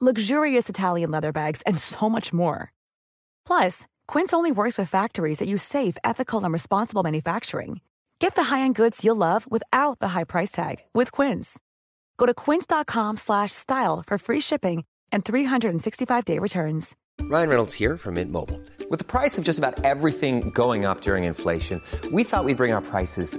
luxurious Italian leather bags, and so much more. Plus, Quince only works with factories that use safe, ethical, and responsible manufacturing. Get the high-end goods you'll love without the high price tag with Quince. Go to quince.com/style for free shipping and 365-day returns. Ryan Reynolds here from Mint Mobile. With the price of just about everything going up during inflation, we thought we'd bring our prices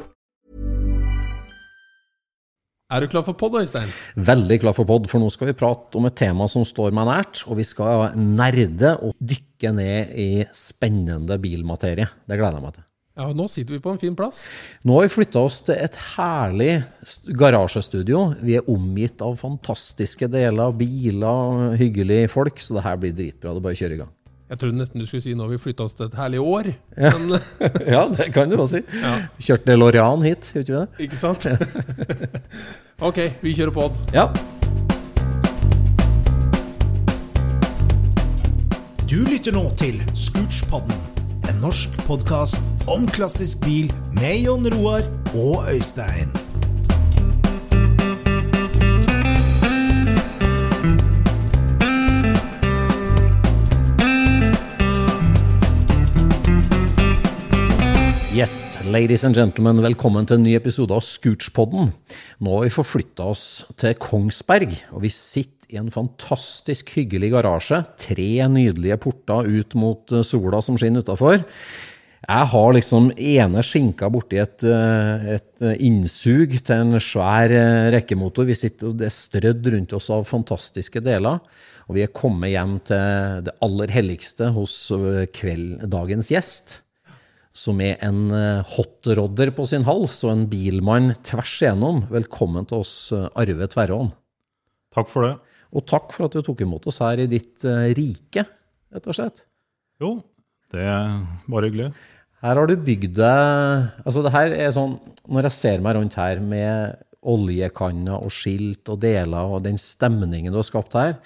Er du klar for pod, Øystein? Veldig klar for pod, for nå skal vi prate om et tema som står meg nært. Og vi skal nerde og dykke ned i spennende bilmaterie. Det gleder jeg meg til. Ja, og Nå sitter vi på en fin plass. Nå har vi flytta oss til et herlig garasjestudio. Vi er omgitt av fantastiske deler, biler, hyggelige folk, så det her blir dritbra. Det er bare å kjøre i gang. Jeg trodde nesten du skulle si når vi flytta oss til et herlig år. Men ja, det kan du også si. Ja. Kjørte ned Lorian hit, gjør ikke vi det? ikke sant? ok, vi kjører pod. Ja. Du lytter nå til Scootspodden, en norsk podkast om klassisk bil med Jon Roar og Øystein. Yes, ladies and gentlemen, velkommen til en ny episode av Scootspodden. Nå har vi forflytta oss til Kongsberg, og vi sitter i en fantastisk hyggelig garasje. Tre nydelige porter ut mot eh, sola som skinner utafor. Jeg har liksom ene skinka borti et, eh, et innsug til en svær eh, rekkemotor. Vi sitter, og Det er strødd rundt oss av fantastiske deler. Og vi er kommet hjem til det aller helligste hos eh, kveld, dagens gjest som er en eh, hotrodder på sin hals og en bilmann tvers igjennom. Velkommen til oss, eh, Arve Tverråen. Takk for det. Og takk for at du tok imot oss her i ditt eh, rike, rett og slett. Jo, det er bare hyggelig. Her har du bygd deg Altså, det her er sånn Når jeg ser meg rundt her med oljekanner og skilt og deler og den stemningen du har skapt her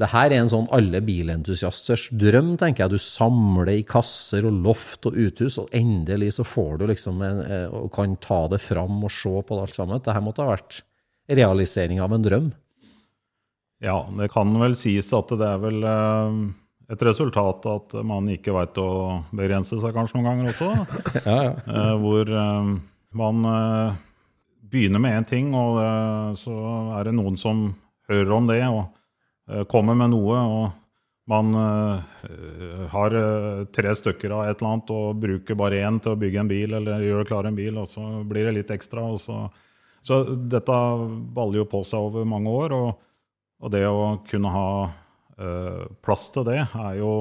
det her er en sånn alle bilentusiasters drøm, tenker jeg. Du samler i kasser og loft og uthus, og endelig så får du liksom en, eh, og kan ta det fram og se på det alt sammen. Dette måtte ha vært realisering av en drøm. Ja, det kan vel sies at det er vel eh, et resultat at man ikke veit å begrense seg kanskje noen ganger også. Ja, ja. Eh, hvor man begynner med én ting, og så er det noen som hører om det og kommer med noe. og man eh, har eh, tre stykker av et eller annet og bruker bare én til å bygge en bil eller gjøre klar en bil, og så blir det litt ekstra. Og så, så dette baller jo på seg over mange år. og og det å kunne ha eh, plass til det er jo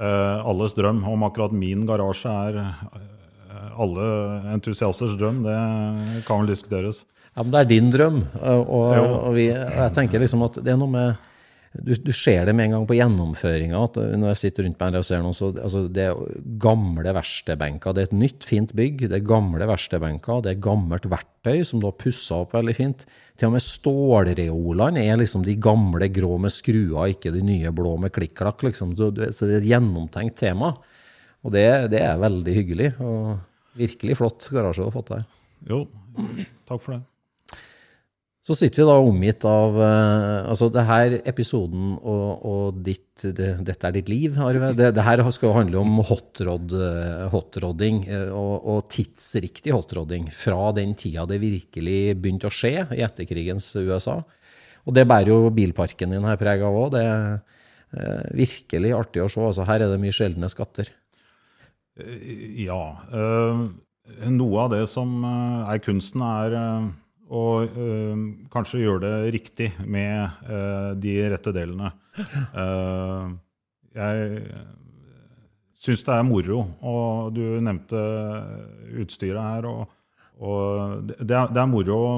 eh, alles drøm. Om akkurat min garasje er eh, alle entusiasters drøm, det kan vel diskuteres. Ja, men det er din drøm. Og, og, vi, og jeg tenker liksom at det er noe med du, du ser det med en gang på gjennomføringa. at Når jeg sitter rundt meg og ser noen, så altså, det er gamle verkstedbenker. Det er et nytt, fint bygg. Det er gamle verkstedbenker. Det er gammelt verktøy som du har pussa opp veldig fint. Til og med stålreolene er liksom de gamle grå med skruer, ikke de nye blå med klikk-klakk. Liksom. Så det er et gjennomtenkt tema. Og det, det er veldig hyggelig. Og virkelig flott garasje du har fått her. Jo, takk for det. Så sitter vi da omgitt av uh, Altså, det her episoden og, og ditt det, Dette er ditt liv, Arve. Det, det her skal handle om hotrod, eh, hotrodding, eh, og, og tidsriktig hotrodding. Fra den tida det virkelig begynte å skje i etterkrigens USA. Og det bærer jo bilparken din her preg av òg. Det er uh, virkelig artig å se. Altså, her er det mye sjeldne skatter. Ja. Uh, noe av det som er kunsten, er å eh, kanskje gjøre det riktig med øh, de rette delene. Uh, jeg syns det er moro, og du nevnte utstyret her. og, og det, er, det er moro å,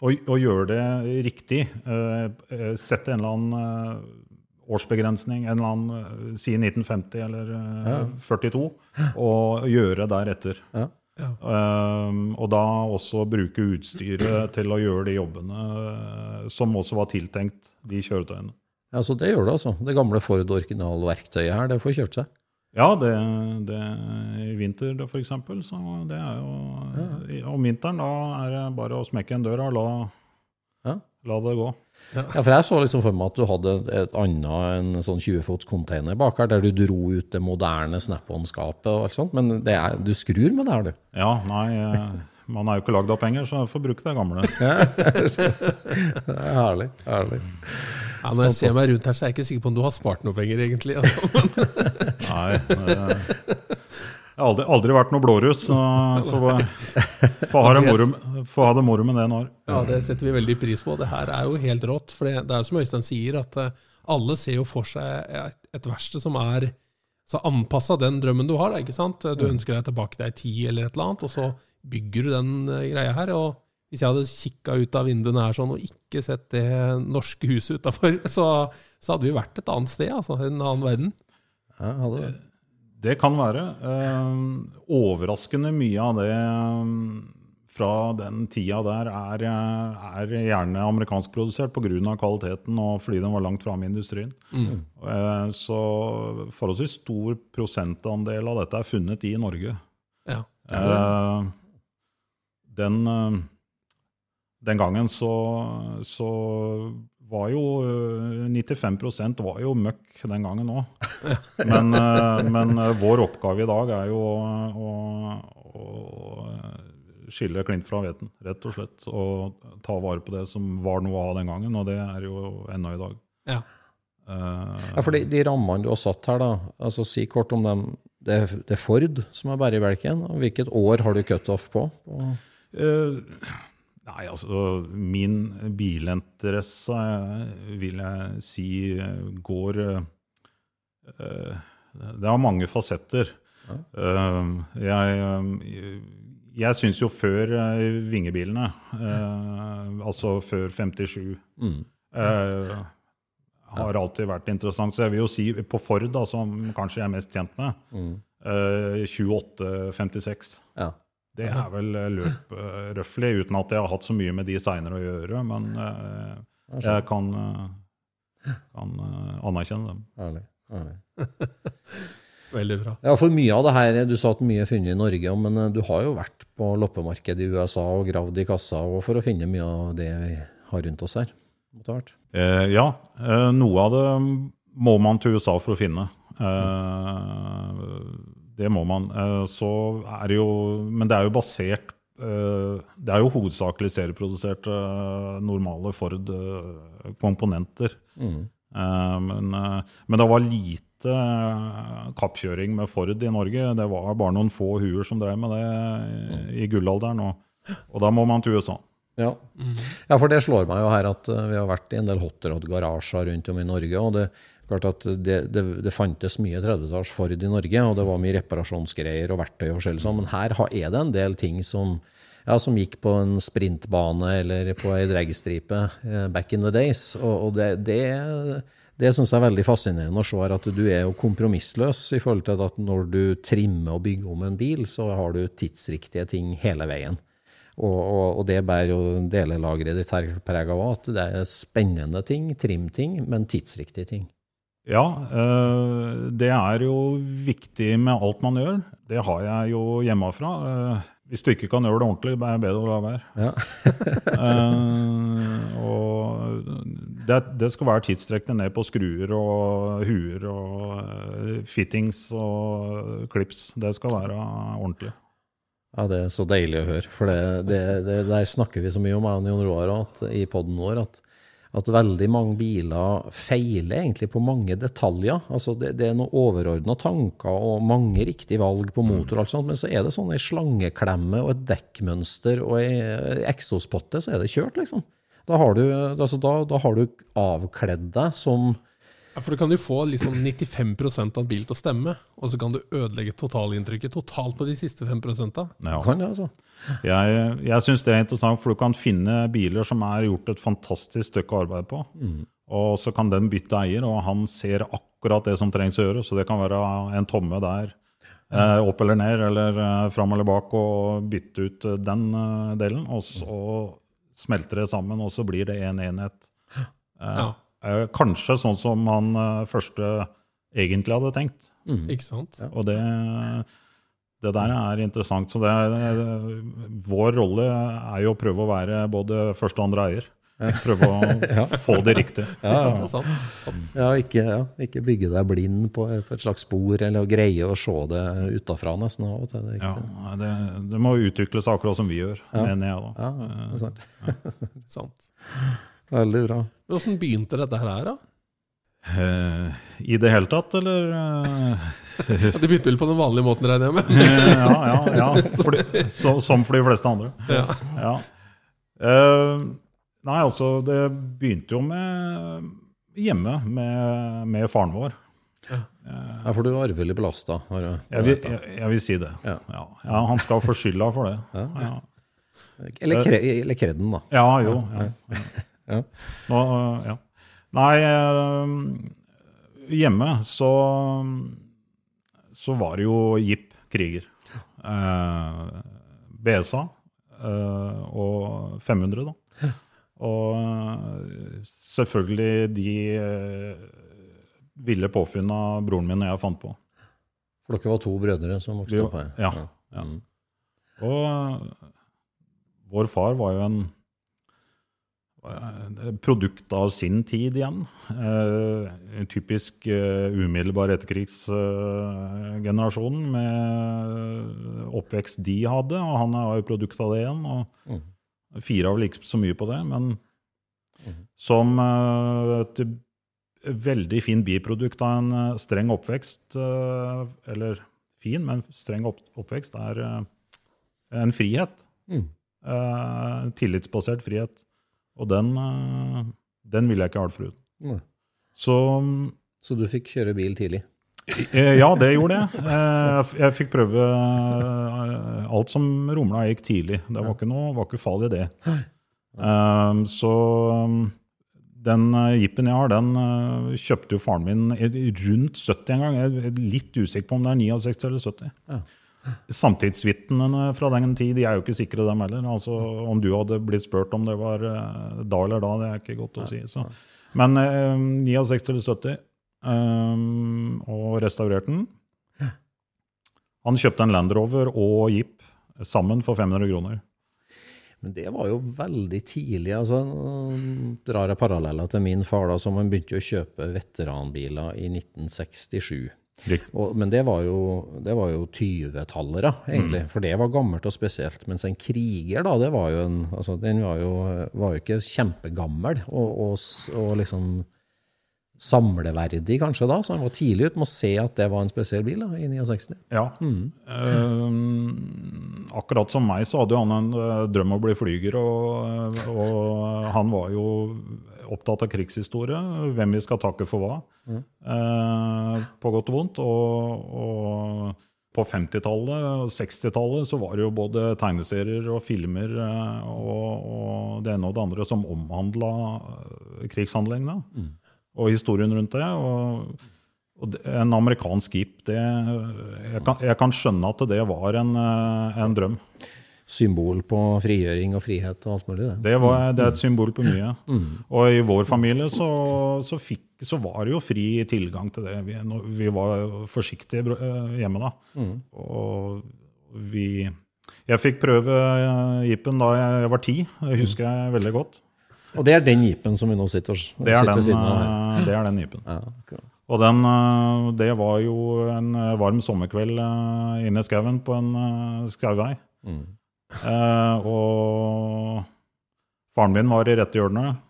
å, å, gjøre det riktig. Eh, sette en eller annen årsbegrensning, en eller annen, si 1950 eller ja. 42, og gjøre deretter. Ja. Ja. Um, og da også bruke utstyret til å gjøre de jobbene uh, som også var tiltenkt de kjøretøyene. Ja, Så det gjør det, altså. Det gamle Ford originalverktøyet her, det får kjørt seg? Ja, det, det i vinter for eksempel, Så det er jo ja. Om vinteren da er det bare å smekke en dør og la, ja. La det gå. Ja. ja. for jeg så liksom for meg at du hadde et annet, en sånn 20-fots container bak her, der du dro ut det moderne Snap-on-skapet og alt sånt, men er, du skrur med det her, du? Ja, nei, eh, man er jo ikke lagd av penger, så jeg får bruke det gamle. det er herlig. herlig. Ja, når jeg ser meg rundt her, så er jeg ikke sikker på om du har spart noe penger, egentlig. Altså. Nei, det, jeg har aldri, aldri, vært noe blåruss, så få ha, det moro med det en år. Ja, det setter vi veldig pris på. Det her er jo helt rått. For det, det er jo som Øystein sier, at eh, alle ser jo for seg et verksted som er så anpassa den drømmen du har. Ikke sant? Du mm. ønsker deg tilbake til ei tid eller et eller annet, og så bygger du den eh, greia her. og hvis jeg hadde kikka ut av vinduene her sånn og ikke sett det norske huset utafor, så, så, hadde vi vært et annet sted, altså. En annen verden. Ja, hadde... Det kan være. Eh, overraskende mye av det um, fra den tida der er, er gjerne amerikanskprodusert pga. kvaliteten og fordi den var langt framme i industrien. Mm. Uh, så forholdsvis stor prosentandel av dette er funnet i Norge. Ja. Uh, den den gangen så, så var jo 95 eh, var jo møkk den gangen òg. Men, eh, men, eh, vår oppgave i dag er jo å, å, skille klint fra hveten, rett og slett. Og ta vare på det som var noe av den gangen, og det er jo ennå i dag. Ja. Uh, ja, for de, de, rammene du har satt her, da, altså si kort om dem. Det, det er Ford som er bærebjelken. Hvilket år har du cutoff på? Uh, Nei, altså Min bilinteresse vil jeg si går uh, Det har mange fasetter. Ja. Jeg jeg syns jo før vingebilene, altså før 57, mm. har alltid vært interessant. Så jeg vil jo si på Ford, da, som kanskje jeg er mest kjent med, mm. 28-56. Ja. Det er vel eh, løp uh, røftlig, uten at jeg har hatt så mye med de seinere å gjøre. Men uh, jeg kan, uh, kan anerkjenne dem. Ærlig. Ærlig. Veldig bra. Ja, for mye av det her, Du sa at mye er funnet i Norge, men du har jo vært på loppemarkedet i USA og gravd i kassa for å finne mye av det vi har rundt oss her? Eh, ja. Eh, noe av det må man til USA for å finne. Eh, det må man. Eh, så er det jo, men det er jo basert eh, Det er jo hovedsakelig serieproduserte eh, normale Ford-komponenter. Mm. Men, men, det var lite kappkjøring med Ford i Norge. Det var bare noen få huer som drev med det i gullalderen, og, og da må man til USA. Ja. ja. for det slår meg jo her at vi har vært i en del hotrod-garasjer rundt om i Norge. og det Klart at det, det, det fantes mye 30-talls Ford i Norge, og det var mye reparasjonsgreier og verktøy og forskjellig sånn, men her er det en del ting som, ja, som gikk på en sprintbane eller på ei dragstripe eh, back in the days. Og, og det, det, det syns jeg er veldig fascinerende å se at du er jo kompromissløs i forhold til at når du trimmer og bygger om en bil, så har du tidsriktige ting hele veien. Og, og, og det bærer jo delelageret ditt her preg av at det er spennende ting, trimting, men tidsriktige ting. Ja, eh, det er jo viktig med alt man gjør. Det har jeg jo hjemmefra. Eh, hvis du ikke kan gjøre det ordentlig, er det bedre å la være. Ja. og det, det, skal være tidstrekkende ned på skruer og huer og fittings og klips. Det skal være ordentlig. Ja, Det er så deilig å høre. For det, det, der snakker vi så mye om, jeg og Jon Roar, i poden vår, at at veldig mange biler feiler egentlig på mange detaljer. Altså det, det er noen overordna tanker og mange riktige valg på motor, og alt sånt, men så er det sånn ei slangeklemme og et dekkmønster og ei eksospotte, så er det kjørt, liksom. Da har du, altså da, da har du avkledd deg som Ja, for du kan jo få liksom 95 av en bil til å stemme, og så kan du ødelegge totalinntrykket totalt på de siste 5 Ja. Kan det, altså. Jeg, jeg syns det er interessant, for du kan finne biler som er gjort et fantastisk stykke arbeid på. Og så kan den bytte eier, og han ser akkurat det som trengs å gjøre. Så det kan være en tomme der, eh, opp eller ned, eller eh, fram eller bak, og bytte ut eh, den eh, delen. Og så smelter det sammen, og så blir det en enhet. Eh, Ja. Eh, kanskje sånn som han eh, første egentlig hadde tenkt. Ikke sant? Og det, det der er interessant. Så det er, vår rolle er jo å prøve å være både første og andre eier. Prøve å få det riktig. Ja, det er sant. sant. Ja, ikke, ja, ikke bygge deg blind på, på et slags spor, eller å greie å se det utafra nesten. Det Ja, det, det må utvikle seg akkurat som vi gjør, mener jeg da. ja, det er sant. sant. Veldig bra. Åssen begynte dette her, da? Eh, I det hele tatt, eller? Det Ja, De begynte vel på den vanlige måten, regner jeg med? ja, ja, ja. Fordi, så, som for de fleste andre. Ja. Ja. Uh, nei, altså, det begynte jo med hjemme med, med faren vår. Ja, for du er arvelig belasta. Jeg jeg, jeg vil si det. Ja. Ja. Ja, han skal få skylda for det. Ja, Eller, kre, eller kreden, da. ja jo. Ja. Ja. Nå, øh, ja. Nei, øh, hjemme så, så var det jo Jeep Kriger. Eh, BSA eh, og 500, da. Og øh, selvfølgelig de ville påfunn av broren min jeg fant på. For dere var to brødre som vokste opp her. Ja. ja. Og øh, vår far var jo en eh, produkt av sin tid igjen. Eh, en typisk eh, umiddelbar etterkrigsgenerasjon med oppvekst de hadde, og han er jo produkt av det igjen. og firer av vel ikke så mye på det, men som eh, et veldig fin biprodukt av en eh, streng oppvekst, eh, eller fin, men streng opp oppvekst, er eh, en frihet. Mm. Eh, tillitsbasert frihet. Og den, eh, den ville jeg ikke ha vært foruten. Så Så du fikk kjøre bil tidlig? eh, ja, det gjorde jeg. Eh, jeg fikk prøve alt som rumla gikk tidlig. Det var ikke noe var ikke farlig, det. Så den jeepen jeg har, den kjøpte jo faren min rundt 70 en gang. Jeg er litt usikker på om det er 69 eller 70. Samtidsvitnene fra den tid de er jo ikke sikre, dem heller. Altså, om du hadde blitt spurt om det var eh, da eller da, det er ikke godt å si. Så. Men eh, 69 eller 70, um, og restaurerte den. Han kjøpte en Land Rover og Jeep sammen for 500 kroner. Men det var jo veldig tidlig. altså Drar jeg paralleller til min far, da, som han begynte å kjøpe veteranbiler i 1967. Og, men det var jo, det var jo 20-tallet, da, egentlig. For det var gammelt og spesielt. Mens en kriger, da, det var jo en altså, Den var jo, var jo ikke kjempegammel og, og, og liksom samleverdig, kanskje, da. Så han var tidlig ute med å se at det var en spesiell bil da, i 69. Ja. Eh, akkurat som meg så hadde han en eh, drøm om å bli flyger, og, og han var jo opptatt av krigshistorie, hvem vi skal takke for hva, eh, på godt og vondt. Og, og på 50-tallet og 60-tallet så var det jo både tegneserier og filmer eh, og, og det ene og det andre som omhandla krigshandlingene og historien rundt det. og og en amerikansk skip det, jeg, kan, jeg kan skjønne at det var en, eh, en drøm. Symbol på frigjøring og frihet og alt mulig. Det. Det, var, det er et symbol på mye. Og i vår familie så, så, fikk, så var det jo fri tilgang til det. Vi, vi var forsiktige eh, hjemme da. Og vi Jeg fikk prøve eh, jeepen da jeg var ti, det husker jeg veldig godt. Og det er den jeepen som vi nå sitter, Det er sitter den, siden av her. eh, det er den jeepen. Ja, akkurat. Og den, det var jo en varm sommerkveld inne i skauen på en skauvei. skauvei. Eh, og faren min var i rette hjørnet.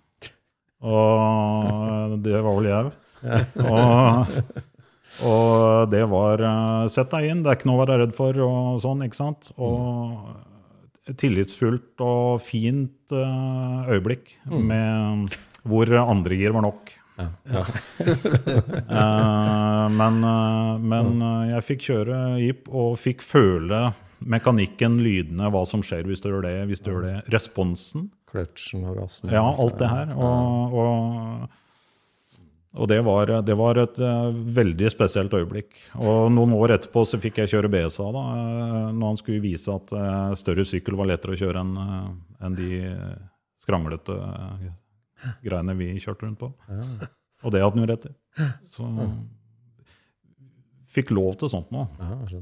Og det var vel jeg. Og, og det var eh, Sett deg inn, det er ikke noe å være redd for, og sånn, ikke sant? Og tillitsfullt og fint eh, øyeblikk med hvor andre gir var nok. Ja. men eh, men eh, jeg fikk kjøre jeep og fikk føle mekanikken, lydene, hva som skjer hvis du gjør det, hvis du gjør det. Responsen. Kløtsjen og gassen. Ja, alt det her. Og, og, og det, var, det var et eh, veldig spesielt øyeblikk. Og noen år etterpå så fikk jeg kjøre BSA, da, eh, når han skulle vise at eh, større sykkel var lettere å kjøre enn en de skranglete greiene vi kjørte rundt på. Og det hadde han jo rett i. Så fikk lov til sånt nå. Ja.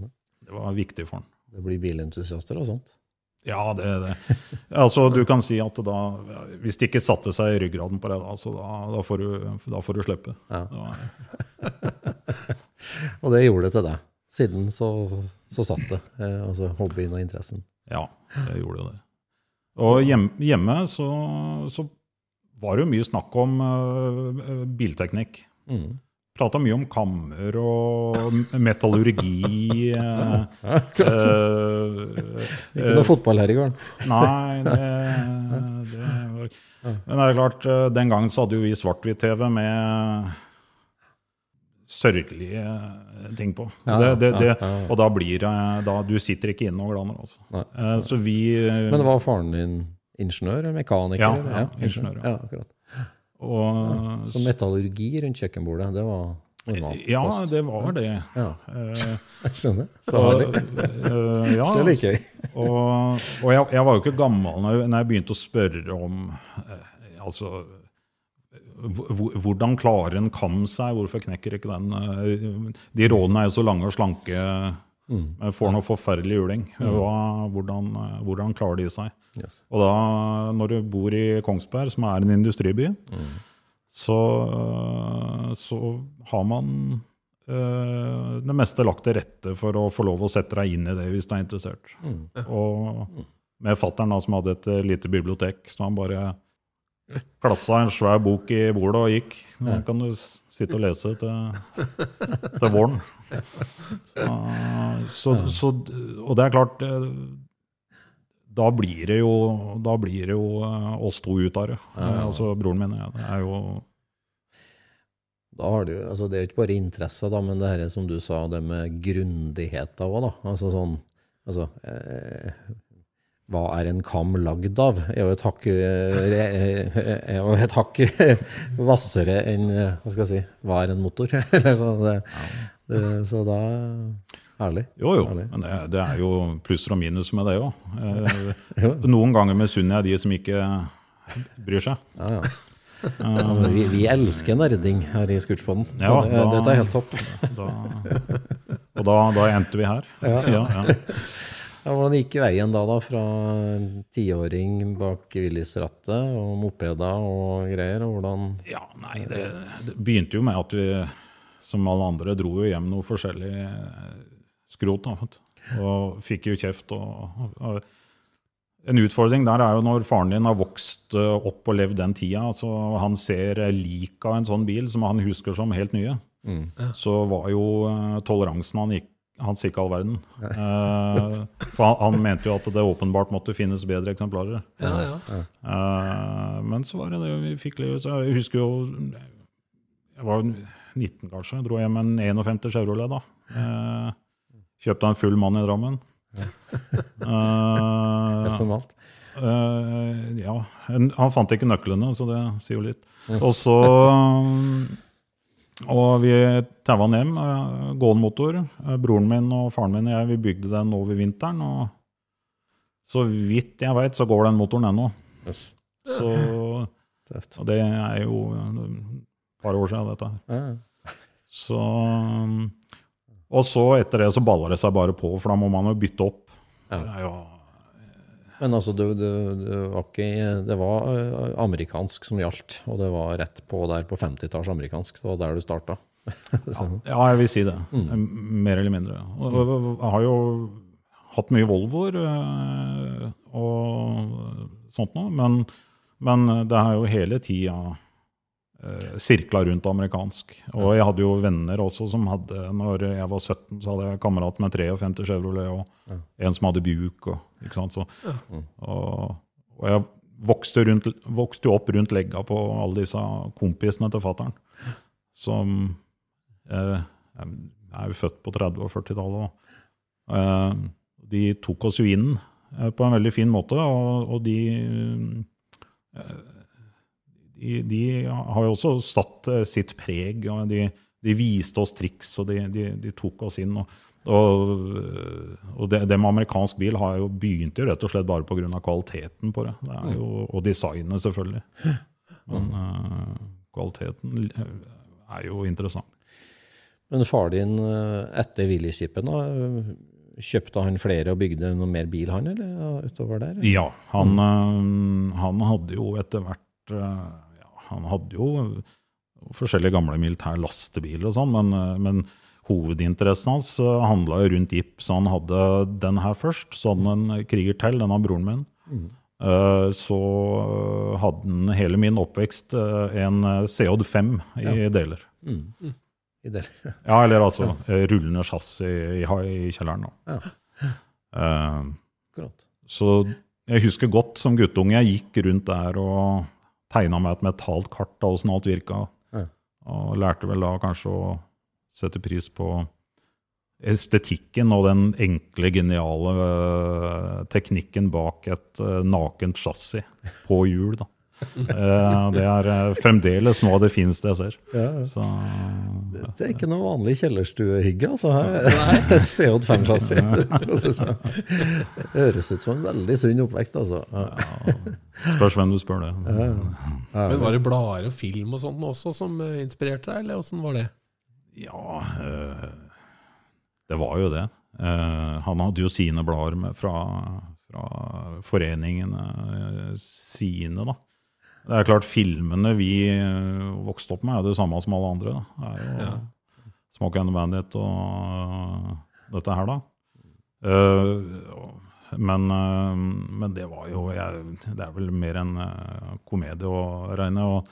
Det var viktig for han. Det blir bilentusiaster og sånt. Ja, det er det. Altså, du kan si at da Hvis det ikke satte seg i ryggraden på deg, da, så da, da, får, du, da får du slippe. Ja. Og det gjorde det til deg. Siden så, så satt det. Eh, altså hobbyen og interessen. Ja, det gjorde det. Og hjemme, hjemme så, så var det jo mye snakk om uh, bilteknikk. Mm. Prata mye om kammer og metallurgi. eh, eh, Ikke noe fotball her i gården. Nei, det, det var Men det er klart, eh, den gangen så hadde jo vi svart-hvitt-TV med sørgelige ting på. Ja, det, det, ja, det, ja, ja. Og da blir det da, Du sitter ikke inne og glaner, altså. Nei. Eh, Så vi eh, Men var faren din ingeniør eller mekaniker? Ja, eller? ja, ingeniør, ja. akkurat. Og, Så metallurgi rundt kjøkkenbordet, det var normalt? Ja, kost. det var det. Ja, Eh, jeg skjønner. Så uh, ja, Det liker jeg. Og, og jeg, jeg var jo ikke gammel når jeg, når jeg begynte å spørre om eh, altså, hvordan klarer en kam seg? Hvorfor knekker ikke den? De rådene er jo så lange og slanke. Mm. Får noe forferdelig juling. Hva, hvordan, hvordan klarer de seg? Yes. Og da, når du bor i Kongsberg, som er en industriby, Mm. så, så har man øh, det meste lagt til rette for å få lov å sette deg inn i det hvis du er interessert. Mm. Og med fattern som hadde et øh, lite bibliotek, så han bare klassa en svær bok i bordet og gikk. Nå kan du sitte og lese til, til våren. Så, så, så, og det er klart eh, da blir det jo, blir det jo eh, oss to ut av det. Eh, Altså broren min jeg. Det er jo du, altså det er jo ikke bare interesse, da, men det her som du sa, det med grundigheter òg, da. Altså sånn altså, eh, Hva er en kam lagd av? Er jo et hakk, eh, et hakk hvassere enn eh, Hva skal jeg si Hva er en motor? Eller så, det, det, så da Herlig. Jo, jo. Herlig. Men det, det er jo plusser og minus med det òg. Eh, noen ganger misunner jeg de som ikke bryr seg. Ja, ja. Ja, vi, vi elsker nerding her i Scootspoden, så Ja, det, da- dette er helt topp. Da, og da, da endte vi her. Ja. Hvordan gikk veien da, da fra tiåring bak Willis-rattet og mopeder og greier? og hvordan... Ja, nei, det, det begynte jo med at vi, som alle andre, dro jo hjem noe forskjellig eh, skrot. Da, og fikk jo kjeft. Og, og, en utfordring der er jo når faren din har vokst eh, opp og levd den tida, så han ser lik av en sånn bil som han husker som helt nye, så var jo eh, toleransen han gikk hans ikke all verden. Eh, for han, han mente jo at det åpenbart måtte finnes bedre eksemplarer. Ja, ja. Eh, men så var det det vi fikk livet. så Jeg husker jo Jeg var 19 kanskje. Jeg Dro hjem en 51 Chevrolet da. Eh, kjøpte en full mann i Drammen. Ja. Helt normalt. eh, ja. Han fant ikke nøklene, så det sier jo litt. Og så Og vi taua den hjem. Uh, Gående motor. Uh, Broren min og faren min og jeg vi bygde den over vinteren. Og så vidt jeg veit, så går den motoren ennå. Yes. Så og det er jo et par år siden, dette her. Så, og så etter det så baller det seg bare på, for da må man jo bytte opp. Ja. Det jo, Men altså, du, du, du var ikke, det var eh, amerikansk som gjaldt, og det var rett på der på 50-talls amerikansk. Det var der du starta. ja, ja, jeg vil si det. Mer eller mindre. Og, jeg har jo hatt mye Volvoer og sånt noe, men, men det er jo hele tida eh, sirkla rundt amerikansk. Og jeg hadde jo venner også som hadde Når jeg var 17, så hadde jeg kamerat med 53 Chevrolet og en som hadde Buick. Og, ikke sant? Så, og, og jeg vokste, rundt, vokste jo opp rundt legga på alle disse kompisene til fattern. Som eh, Jeg er jo født på 30- og 40-tallet. eh, De tok oss jo inn eh, på en veldig fin måte, og, og de eh, de, de har jo også satt eh, sitt preg. og De, de viste oss triks, og de, de, tok oss inn. og, og, og det, det med amerikansk bil har jo begynt jo rett og slett bare pga. kvaliteten på det. det jo, og designet, selvfølgelig. Men uh, kvaliteten eh, er jo interessant. Men far din, etter Willy-skipen, kjøpte han flere og bygde noe mer bil, han, eller ja, utover der? Ja, han, mm. han hadde jo etter hvert ja, Han hadde jo forskjellige gamle militære lastebiler og sånn, men, eh, men hovedinteressen hans handla jo rundt jeep, så han hadde den her først. Så hadde han en kriger til, den av broren min. Mm. Så eh, hadde han hele min oppvekst eh, en eh, CJ5 i deler. I deler. Ja, eller altså ja. rullende chassis i, i kjelleren. Da. Ja. Uh, Så jeg husker godt som guttunge, jeg gikk rundt der og tegna med et metalt kart av åssen alt virka. Ja. Og lærte vel da kanskje å sette pris på estetikken og den enkle, geniale uh, teknikken bak et uh, nakent chassis på hjul. da. uh, det er fremdeles noe av det fineste jeg ser. Ja, Så, Det er ikke noe vanlig kjellerstuehygge, altså. her. CJ5-chassis. for å si det sånn. Høres ut som en veldig sunn oppvekst, altså. Ja. spørs hvem du spør det. Men var det blader og film og sånt også som eh, inspirerte deg, eller åssen var det? Ja, eh, det var jo det. Eh, han hadde jo sine blader med fra, fra foreningene sine, da. Det er klart, filmene vi eh, vokste opp med, er det samme som alle andre. Da. Det er jo Smoke and the Bandit og dette her, da. Uh, men, uh, men det var jo jeg, Det er vel mer en eh, komedie å regne. og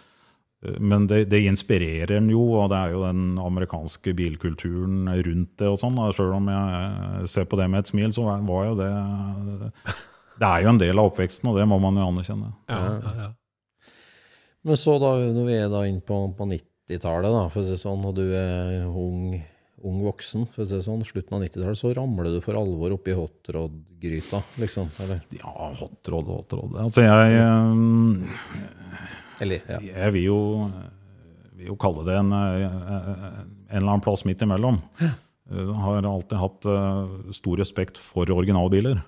eh, men det, det inspirerer en jo, og det er jo den amerikanske bilkulturen rundt det og sånn. Sjøl om jeg ser på det med et smil, så var var jo det Det er jo en del av oppveksten, og det må man jo anerkjenne. Ja, ja, ja. Men så da, når vi er da inne på, på 90-tallet, da, for å si sånn, og du er ung, ung voksen, for å si sånn, slutten av 90-tallet, så ramler du for alvor oppi hotrod-gryta, liksom? Eller? Ja, hot hotrod hot rod. Altså, jeg eh, eller ja. Jeg vil jo, vil jo kalle det en, eh, en eller annen plass midt imellom. Jeg har alltid hatt eh, stor respekt for originalbiler.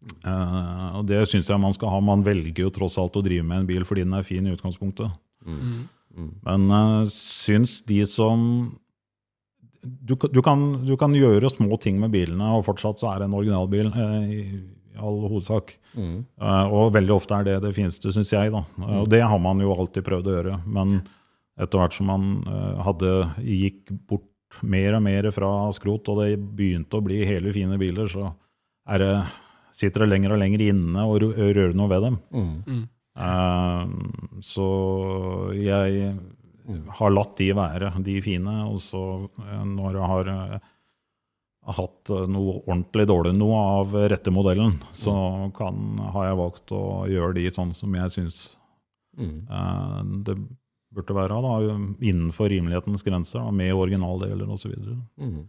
Eh, og det syns jeg man skal ha. Man velger jo tross alt å drive med en bil fordi den er fin i utgangspunktet. Men jeg syns de som du, du, kan, du kan gjøre små ting med bilene, og fortsatt så er det en originalbil uh, i, i all hovedsak. Eh, og veldig ofte er det det fineste, syns jeg. da. Og det har man jo alltid prøvd å gjøre. Men etter hvert som man hadde, gikk bort mer og mer fra skrot, og det begynte å bli hele fine biler, så er det, sitter det lenger og lenger inne og rører noe ved dem. Eh, så jeg har latt de være, de fine. Og så eh, når jeg har eh, hatt eh, noe ordentlig dårlig noe av rette modellen, så kan, har jeg valgt å gjøre de sånn som jeg syns uh, det burde være, da, innenfor rimelighetens grenser, da, med originaldeler osv. Mm.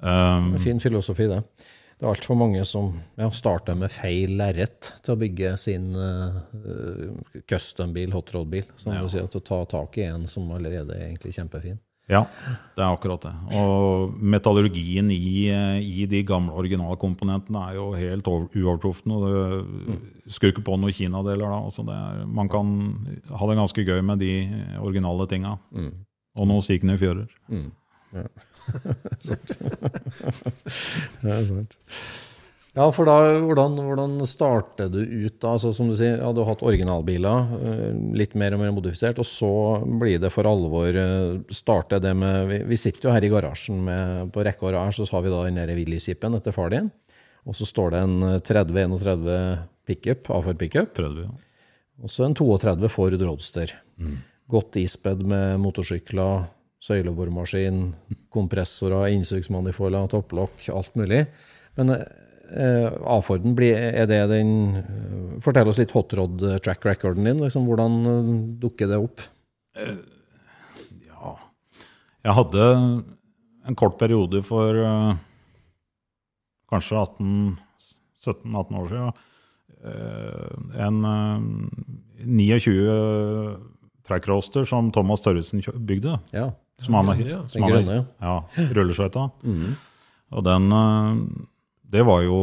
Um, fin filosofi, det. Det er altfor mange som ja, starter med feil lerret til å bygge sin uh, custom-bil, hotrod-bil. Som du sier, til å ta tak i en som allerede er egentlig kjempefin. Ja, det er akkurat det. Og metallurgien i, i de gamle originalkomponentene er jo helt over- uovertruffen. og det Skulle ikke på noen Kina-deler da. Altså det er, man kan ha det ganske gøy med de originale tinga. Og noen sikne fjører. Det er sant. Ja, for da, hvordan, hvordan starter du ut da? Altså, som du sier, ja, du har hatt originalbiler, eh, litt mer og mer modifisert, og så blir det for alvor eh, starte det med Vi, vi sitter jo her i garasjen med, på rekke og rad, så har vi da den der Willys-jeepen etter far din. Og så står det en 30-31 pickup, A4 pickup, ja. og så en 32 Ford Roadster. godt ispedd med motorsykler, søyleboremaskin, kompressorer, innsugsmanifolder, topplokk, alt mulig. Men eh, A-Forden, blir- er det den eh, Fortell oss litt hotrod track recorden din. Liksom, hvordan eh, dukker det opp? Ja. Jeg hadde en kort periode for uh, kanskje 18-17-18 år siden. eh, en eh, 29 track roaster som Thomas Tørresen bygde. Ja. Som han, Ja, som grønne, ja, rulleskøyta. Mhm. Og den eh, Det var jo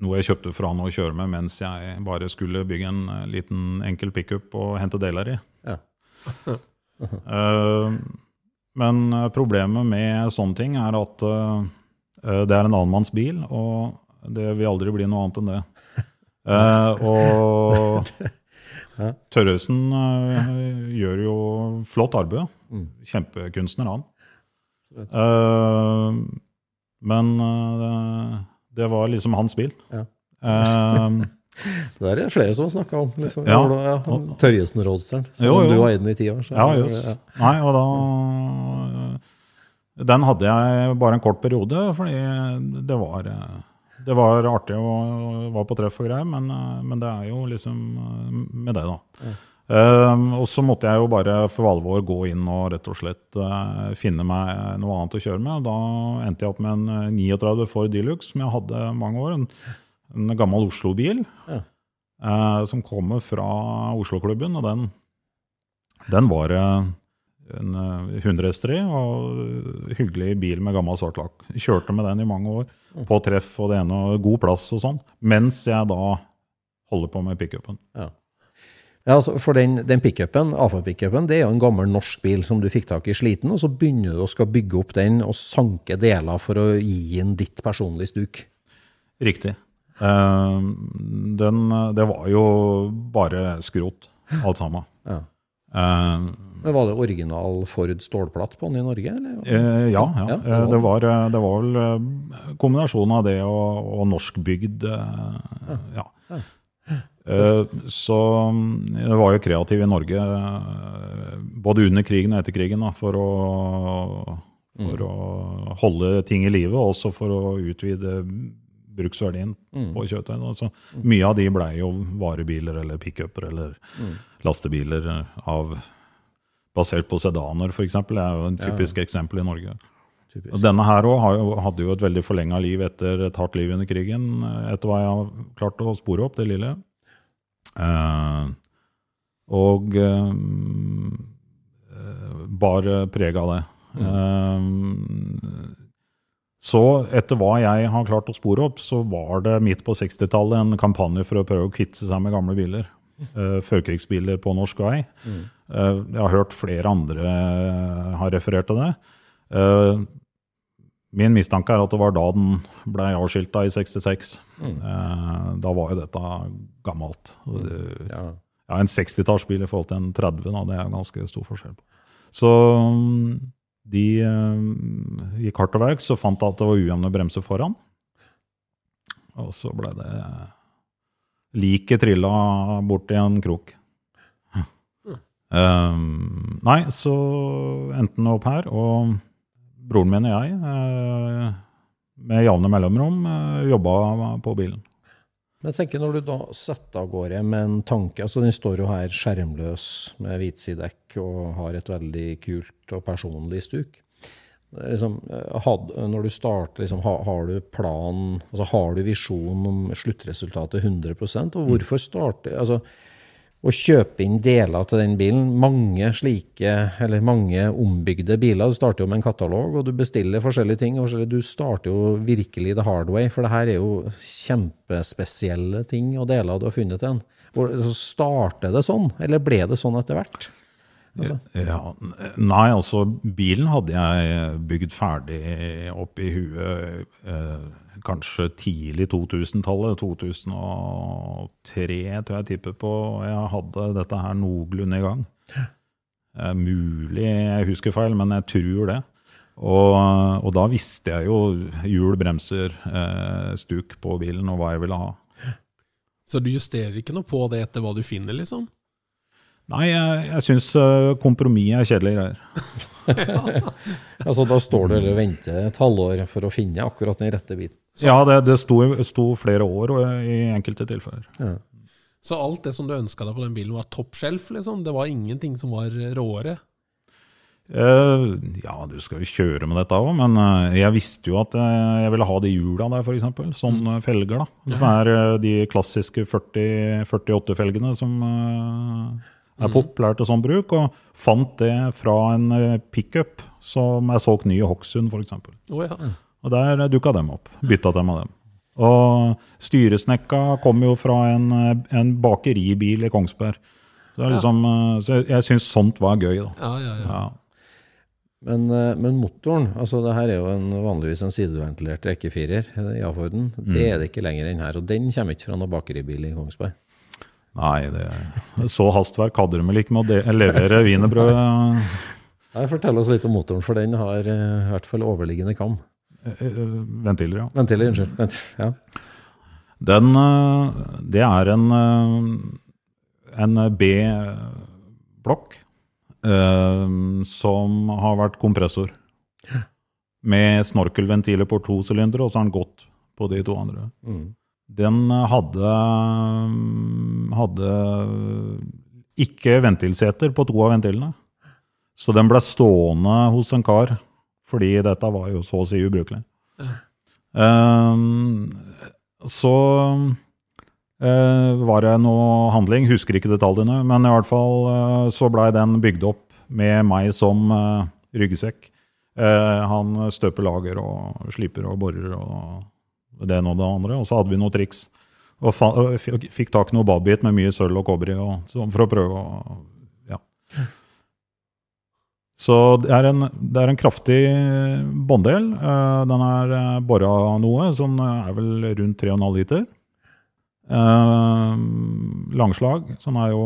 noe jeg kjøpte for han å kjøre med mens jeg bare skulle bygge en eh, liten enkel pickup og hente deler i. Ja. Eh, men problemet med sånne ting er at det er en annen manns bil, og det vil aldri bli noe annet enn det. Eh, og Ja. Uh, gjør jo flott arbeid. Mm. Kjempekunstner, han. Uh, men uh, det var liksom hans bil. Ja. Det er det flere som har snakka om. Liksom. Ja. ja. Tørjesen-roadsteren. Selv om du har eid den i ti år. så- Ja, ja. Nei, og da Den hadde jeg bare en kort periode, fordi det var Det var artig å være på treff og greier, men, men det er jo liksom med det, da. Um, og så måtte jeg jo bare for alvor gå inn og rett og slett uh, finne meg noe annet å kjøre med. Da endte jeg opp med en eh, 39 Ford Deluxe som jeg hadde mange år. En, en gammel Oslo-bil Ja. uh, som kommer fra Oslo-klubben. Og den, den var eh, en eh, 100 hester i, og hyggelig bil med gammel svart lakk. Kjørte med den i mange år, på treff og det ene, og god plass og sånn. Mens jeg da holder på med pickupen. Ja, altså For den, den pickupen, A4-pickupen, det er jo en gammel norsk bil som du fikk tak i sliten, og så begynner du å skal bygge opp den og sanke deler for å gi den ditt personlige stuk. Riktig. Uh, den, det var jo bare skrot, alt sammen. Ja. Eh, Men Var det original Ford stålplatt på den i Norge? Eller? eh, ja, ja. Ja, det Eh, var det, var, eh, det var vel eh, kombinasjonen av det og, og norskbygd. eh, ja. Eh, så mm, jeg var jo kreativ i Norge både under krigen og etter krigen da, for, å, for å holde ting i live, og også for å utvide bruksverdien på kjøttøy. Altså, Så mye av de blei jo varebiler eller pickuper eller lastebiler eh, av, basert på sedaner, f.eks. Det er jo en typisk eksempel i Norge. Typisk. Og denne her også hadde jo et veldig forlenga liv etter et hardt liv under krigen, etter hva jeg har klart å spore opp, det lille. Eh, og eh, eh, bar preg av det. Eh, så etter hva jeg har klart å spore opp, så var det midt på 60-tallet en kampanje for å prøve å kvitte seg med gamle biler. Uh, førkrigsbiler på norsk vei. Eh, jeg har hørt flere andre eh, har referert til det. Eh, min mistanke er at det var da den ble avskilta i 66. Mm. da var jo dette gammelt. Ja. ja, en 60-tallsbil i forhold til en 30, da, det er ganske stor forskjell på. Så mm, de eh, gikk hardt til verks og fant at det var ujevne bremser foran. Og så ble det Liket trilla borti en krok. Um, nei, så endte den opp her, og broren min og jeg, uh, med jevne mellomrom, uh, jobba på bilen. Men jeg tenker når du da setter av gårde med en tanke, altså den står jo her skjermløs med hvitsidekk og har et veldig kult og personlig stuk. Liksom, eh, had, når du starter, liksom, ha, har du plan, altså har du visjon om sluttresultatet 100% og hvorfor starte, altså å kjøpe inn deler til den bilen, mange slike, eller mange ombygde biler, du starter jo med en katalog, og du bestiller forskjellige ting, du starter jo virkelig the hard way, for det her er jo kjempespesielle ting og deler du har funnet til en. Så starter det sånn, eller ble det sånn etter hvert? Altså. Ja, nei, altså bilen hadde jeg bygd ferdig opp i huet eh, kanskje tidlig 2000-tallet. 2003 tror jeg tipper på. Jeg hadde dette her noenlunde i gang. Eh, mulig jeg husker feil, men jeg tror det. Og, og da visste jeg jo hjul, bremser, eh, stuk på bilen og hva jeg ville ha. Så du justerer ikke noe på det etter hva du finner, liksom? Nei, jeg, jeg syns kompromiss er kjedelige greier. Altså, da står du eller venter et halvår for å finne akkurat den rette biten. Ja, det, det sto, sto flere år i enkelte tilfeller. Ja. Så alt det som du ønska deg på den bilen, var top shelf, liksom? Det var ingenting som var råere? Uh, ja, du skal jo kjøre med dette òg, men uh, jeg visste jo at uh, jeg ville ha de hjula der, f.eks. Sånn Mm. eh, felger, da. Som er eh, de klassiske 48-felgene som eh, Mm. er populære til sånn bruk. Og fant det fra en eh, pickup som er solgt ny i Hokksund, f.eks. Å ja. Og der dukka dem opp. Bytta dem av dem. Og styresnekka kom jo fra en, eh, en bakeribil i Kongsberg. Så, det er liksom, ja. så jeg, jeg syns sånt var gøy, da. Ja, ja, ja. Ja. Men, eh, men motoren, altså det her er jo en, vanligvis en sideventilert rekkefirer i A-Forden. Det er det ikke lenger enn her, og den kommer ikke fra noen bakeribil i Kongsberg. Nei, det, så hastverk hadde de vel ikke med å de, levere wienerbrød. Fortell oss litt om motoren, for den har eh, i hvert fall overliggende kam. Eh, eh, Ventiler, ja. Ventiler, unnskyld. Vent, ja. Den, eh, det er en, eh, en B-blokk eh, som har vært kompressor. Med snorkelventiler på to sylindere, og så har den gått på de to andre. Mm. Den hadde, hadde ikke ventilseter på to av ventilene. Så den ble stående hos en kar, fordi dette var jo så å si ubrukelig. Um, så uh, var det noe handling, husker ikke detaljene, men i hvert fall uh, så blei den bygd opp med meg som uh, ryggsekk. Han støper lager og sliper og borer og det ene og det andre. Og så hadde vi noen triks. Og fikk tak i noe babit med mye sølv og kobber i, sånn for å prøve å. Så det er en, det er en kraftig bånddel. Eh, den er uh, bora noe, som er vel rundt 3,5 liter. Eh, langslag, som er jo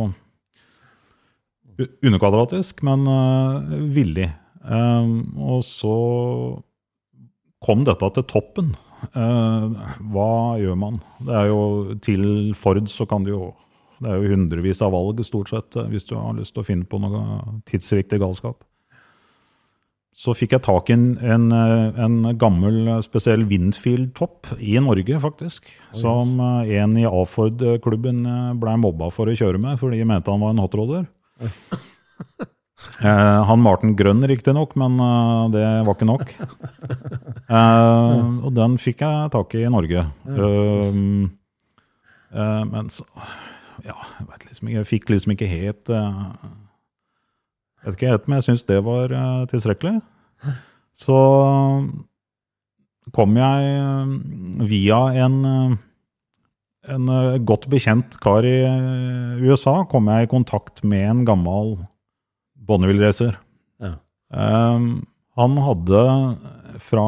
underkvadratisk, men eh, villig. Eh, og så kom dette til toppen. Eh, hva gjør man? Det er jo Til Ford så kan du jo Det er jo hundrevis av valg, stort sett, eh, hvis du har lyst til å finne på noe tidsriktig galskap. Så fikk jeg tak i en, en, eh, en gammel eh, spesiell Windfield-topp i Norge, faktisk. Som eh, en i A-Ford-klubben ble mobba for å kjøre med, fordi de mente han var en hotroller. Eh, han Martin Grønn, riktignok, men eh, det var ikke nok. Eh, og den fikk jeg tak i i Norge. Eh, eh, men så Ja, jeg veit liksom ikke Jeg fikk liksom ikke helt eh, Vet ikke helt, men jeg syns det var eh, tilstrekkelig. Så kom jeg eh, via en eh, en eh, godt bekjent kar i USA kom jeg i kontakt med en gammel Bonneville-racer. Ja. Um, han hadde fra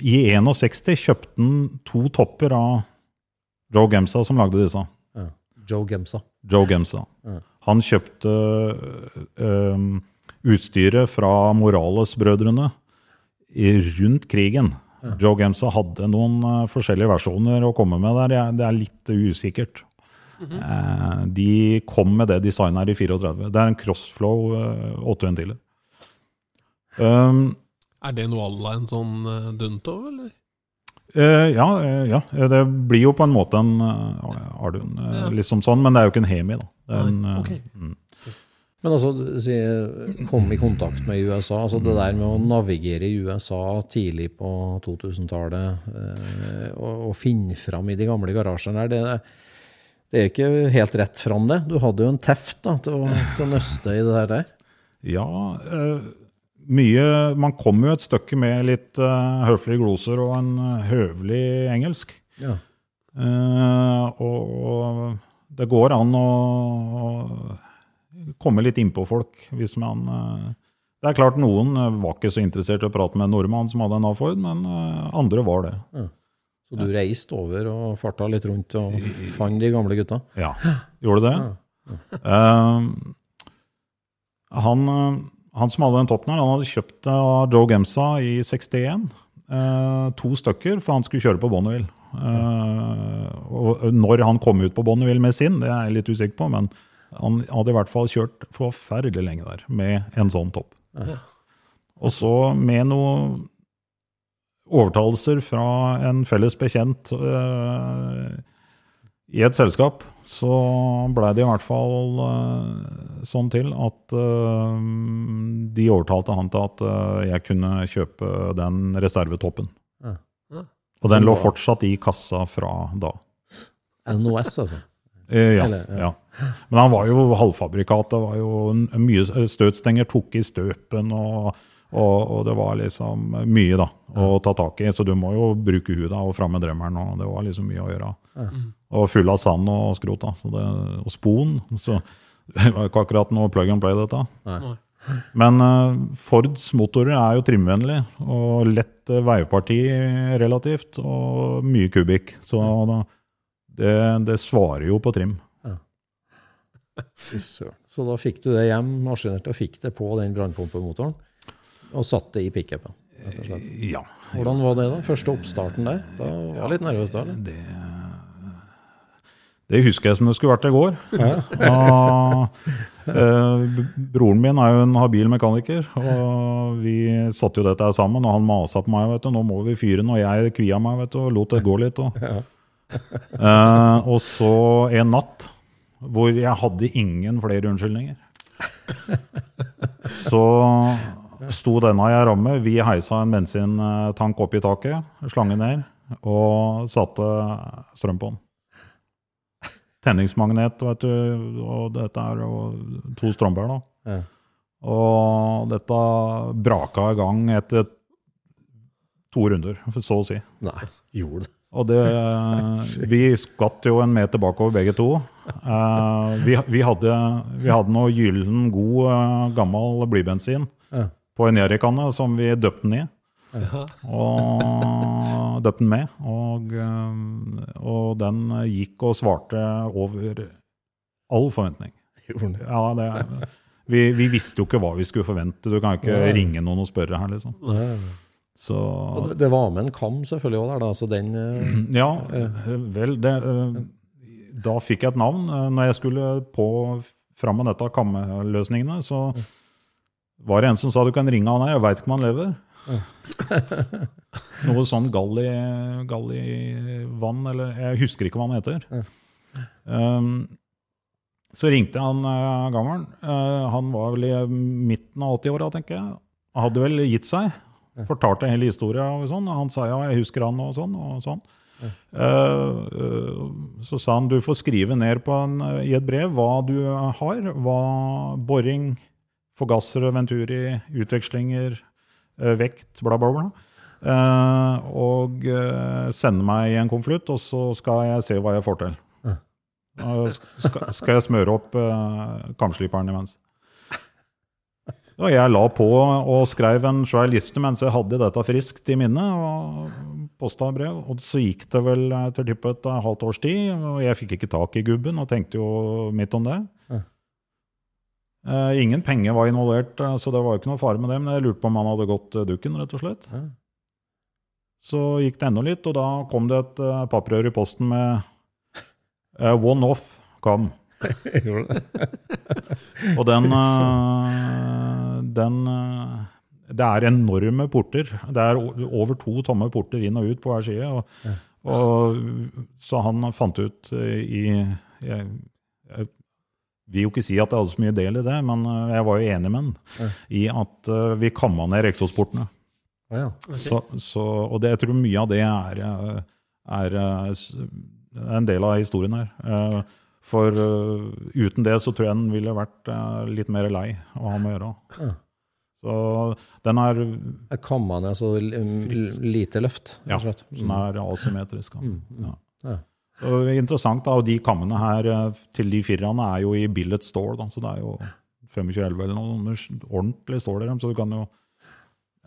I 61 kjøpte han to topper av Joe Gemsa, som lagde disse. Ja. Joe Gemsa. Joe Gemsa. Ja. Han kjøpte um, utstyret fra Morales-brødrene rundt krigen. Joe Gemsa hadde noen uh, forskjellige versjoner å komme med der. Det er litt usikkert. Eh, de kom med det designet her i 34. Det er en Crossflow uh, 8 ventiler. Um, Er det noe à la en sånn Duntov, eller? Uh, ja, uh, ja, det blir jo på en måte en uh, Ardun, uh, Ja. liksom sånn, men det er jo ikke en Hemi, da. En, Nei, eh, ok. mm. Men altså, si, kom i kontakt med USA. altså Det der med å navigere i USA tidlig på 2000-tallet eh, og, og finne fram i de gamle garasjene der, det, det er ikke helt rett fram, det. Du hadde jo en teft da, til, å, til å nøste i det der. der. Ja, eh, mye Man kommer jo et stykke med litt eh, høflige gloser og en eh, høvelig engelsk. Ja. Eh, og, og det går an å, å komme litt innpå folk hvis man eh, Det er klart noen eh, var ikke så interessert i å prate med en nordmann som hadde en A-Ford, men eh, andre var det. Så du reiste over og farta litt rundt og fant de gamle gutta? Ja, gjorde det. Eh, han, eh, han som hadde den toppen her, han hadde kjøpt det av Joe Gemsa i 61. Uh, to stykker, for han skulle kjøre på Bonneville. Uh, og når han kom ut på Bonneville med sin, det er jeg litt usikker på, men Han hadde i hvert fall kjørt forferdelig lenge der med en sånn topp. Og så med noen overtalelser fra en felles bekjent uh, i et selskap, så blei det i hvert fall uh, sånn til at uh, de overtalte han til at jeg kunne kjøpe den reservetoppen. Ja. Ja. Og den lå fortsatt i kassa fra da. NOS, altså. Eh, ja, Eller, ja. ja. Men han var jo halvfabrikat. Det var jo mye støtstenger tok i støpen, og, og, og det var liksom mye da å ta tak i. Så du må jo bruke huet og fram med drømmeren, og det var liksom mye å gjøre. Og full av sand og skrot, da. Så det, og spon. Så det var ikke akkurat noe plug and play, dette. Nei. Men uh, Fords motorer er jo trimvennlig, og lett uh, veiparti relativt, og mye kubikk. Så da, det, det svarer jo på trim. Ja. Så da fikk du det hjem, maskinert og fikk det på den brannpumpemotoren, og satte det i pickupen. rett. Ja. Hvordan var det da? Første oppstarten der? Da var jeg litt nervøs da? Det, det husker jeg som det skulle vært i går. Og, eh, broren min er jo en habil mekaniker, og vi satte jo dette sammen. Og han masa på meg, vet du, nå må vi fyre den. Og jeg kvia meg vet du, og lot det gå litt. Og, Eh, og så en natt hvor jeg hadde ingen flere unnskyldninger. Så sto denne i ei ramme. Vi heisa en bensintank opp i taket, slange ned, og satte strøm på den. Tenningsmagnet, vet du, og dette er jo to strømbær, da. Ja. Og dette braka i gang etter to runder, så å si. Nei, gjorde det. Og det, vi skvatt jo en meter bakover begge to. Eh, vi, vi, hadde, vi hadde noe gyllen, god, eh, gammel blybensin Ja. på en Jerrykanne som vi døpte den i. Ja. Og døpte den med. Og, eh, og den gikk og svarte over all forventning. Ja, det, vi, vi visste jo ikke hva vi skulle forvente. Du kan jo ikke ringe noen og spørre her, liksom. Nei. Så det- det var med en kam selvfølgelig òg der, da. Så den eh, Ja, eh, vel, det, eh, da fikk jeg et navn. Når jeg skulle på fram med dette kammeløsningene, så var det en som sa du kan ringe han her, jeg veit ikke om han lever. Noe sånn Galli, Galli-vann, eller jeg husker ikke hva han heter. Um, så ringte han uh, gammelen. Uh, han var vel i midten av 80-åra, tenker jeg. Hadde vel gitt seg. Fortalte hele historia og sånn. og Han sa ja, jeg husker han og sånn. og sånn. Ja. eh, så sa han du får skrive ned på en, i et brev hva du har. Hva boring, forgassere, venturi, utvekslinger, eh, vekt, bla, bla, bla. Eh, og eh, sende meg i en konvolutt, og så skal jeg se hva jeg får til. Og skal, skal jeg smøre opp uh, kamsliperen imens. Og jeg la på og skrev en svær liste mens jeg hadde dette friskt i minne. og posta brev, og Så gikk det vel til tippet et halvt års tid, og jeg fikk ikke tak i gubben og tenkte jo midt om det. Ja. Eh, ingen penger var involvert, eh, så det var jo ikke noe fare med det. Men jeg lurte på om han hadde gått eh, dukken, rett og slett. Ja. Så gikk det enda litt, og da kom det et uh, papprør i posten med uh, One Off Come. Og den, eh, den eh, Det er enorme porter. Det er over to tomme porter inn og ut på hver side. Og, og, så han fant ut eh, i jeg, jeg vil jo ikke si at jeg hadde så mye del i det, men eh, jeg var jo enig med han i at vi kamma ned eksosportene. Ja, ja. Så, så, og det, jeg tror mye av det er, er en del av historien her. For uh, uten det så tror jeg den ville vært uh, litt mer lei å ha med å gjøre. Ja. Så den er, Jeg kamma ned så l- l- lite løft, ja, og den er asymmetrisk. ja. Mm, mm. Ja. Ja. Og interessant da, og de kammene her eh, til de firerne er jo i billet stål, da, så det er jo 2511 eller noe ordentlig stål i dem, så du kan jo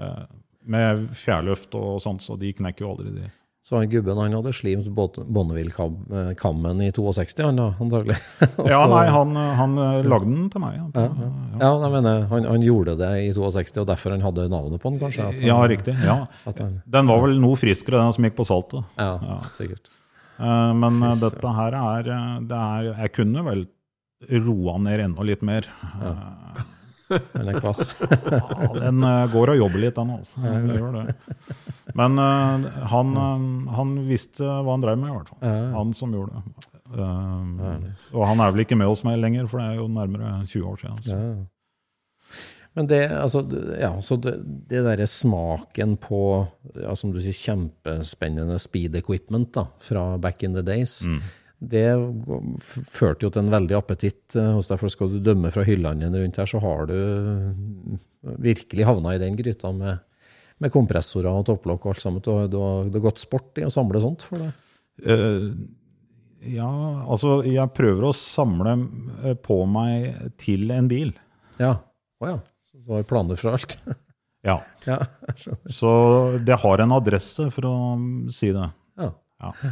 eh, med fjærløft og sånt, så de knekker jo aldri de. Så han gubben han hadde slimt Bonneville-kammen i 62, han da, antagelig. Ja, nei, han, han eh, lagde den til meg. ja, ja. ja, jeg mener, han, han gjorde det i 62, og derfor han hadde navnet på den, kanskje? Han, Ja, riktig. Ja. Han, Den var vel noe friskere, den som gikk på saltet. ja, Ja. sikkert. Eh, Men eh, dette her er, eh, det er Jeg kunne vel roa ned enda litt mer. Eh, Den er kvass. ja, den eh, går og jobber litt, den altså. Den gjør det. Men uh, han, eh, han visste hva han drev med, i hvert fall. Han som gjorde det. Um, og han er vel ikke med oss mer lenger, for det er jo nærmere 20 år siden. Så. Ja. Men det, altså, ja, så det, det derre smaken på, ja, som du sier, kjempespennende speed equipment da, fra back in the days, det førte jo til en veldig appetitt eh, hos deg, for skal du dømme fra hyllene rundt her, så har du virkelig havna i den gryta med, med kompressorer og topplokk og alt sammen. Du har, du det har gått sport i å samle sånt for deg? Uh, ja, altså jeg prøver å samle eh, på meg til en bil. Ja. Å ja. Du har planer for alt? Ja. ja. Så det har en adresse, for å si det. Ja. Ja.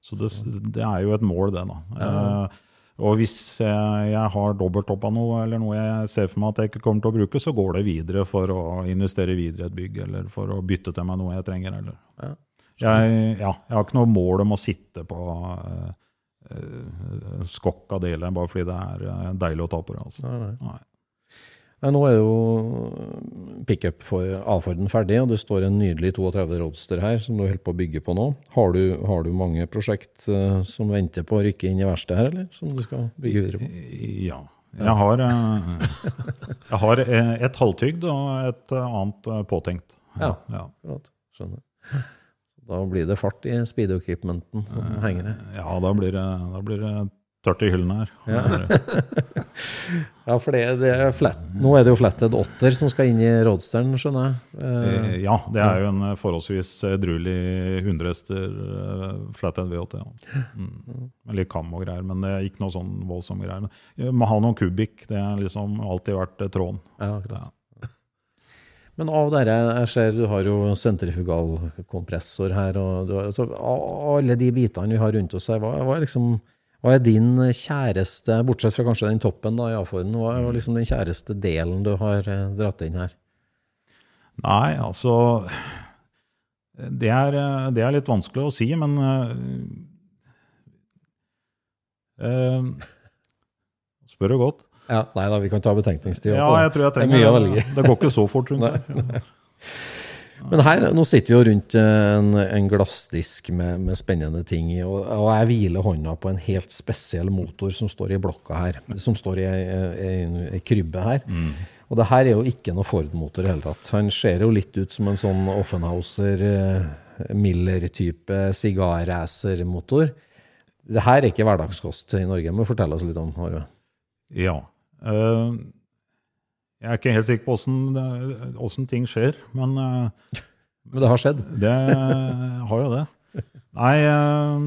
Så det, det er jo et mål, det, da. Eh, og hvis jeg, jeg har dobbelt opp av noe, eller noe jeg ser for meg at jeg ikke kommer til å bruke, så går det videre for å investere videre i et bygg, eller for å bytte til meg noe jeg trenger. Eller. Ja. Jeg, ja, jeg har ikke noe mål om å sitte på uh, skokk av deler bare fordi det er eh, deilig å ta på det. Altså. Nei, nei. Nei. Nei, nå er jo pickup for A-Forden ferdig, og det står en nydelig 32 Roadster her som du holder på å bygge på nå. Har du, har du mange prosjekt uh, som venter på å rykke inn i verkstedet her, eller? Som du skal bygge videre på? Ja. Jeg har, uh, jeg har eh, et halvtygd og et annet påtenkt. Ja. Ja. Akkurat. Skjønner. Da blir det fart i speed equipmenten som henger her. Ja, da blir det, da blir det tørt i hyllene her. Ja. Ja, for det, det er flat. Nå er det jo flatted åtter som skal inn i Roadsteren, skjønner jeg. Eh, Eh, Ja, det er jo en eh, forholdsvis edruelig 100 hester eh, flathead V8. Ja. Mm. Litt kam og greier, men det er ikke noe sånn voldsomme greier. Men må ha noen kubikk, det har liksom alltid vært tråden. Ja, akkurat. Men av dere, jeg ser du har jo sentrifugalkompressor her, og du har, altså, alle de bitene vi har rundt oss her, hva, hva, er liksom, hva er din kjæreste, bortsett fra kanskje den toppen da, i A-formen, hva er liksom den kjæreste delen du har eh, dratt inn her? Nei, altså det er, eh, det er litt vanskelig å si, men eh, Spør du godt? Ja, nei da, vi kan ta betenkningstid. Ja, det. jeg tror jeg er trenger velge. Det går ikke så fort rundt her. Men her, nå sitter vi jo rundt en, en glassdisk med, med spennende ting i, og, og jeg hviler hånda på en helt spesiell motor som står i blokka her, som står i ei krybbe her. Og det her er jo ikke noe Ford-motor i hele tatt. Han ser jo litt ut som en sånn Offenhauser eh, Miller-type sigarracermotor. Det her er ikke hverdagskost i Norge. Må fortell fortelle oss litt om Arve. Ja. Eh, jeg er ikke helt sikker på åssen åssen ting skjer, men eh, Men det har skjedd. det har jo det. Nei eh,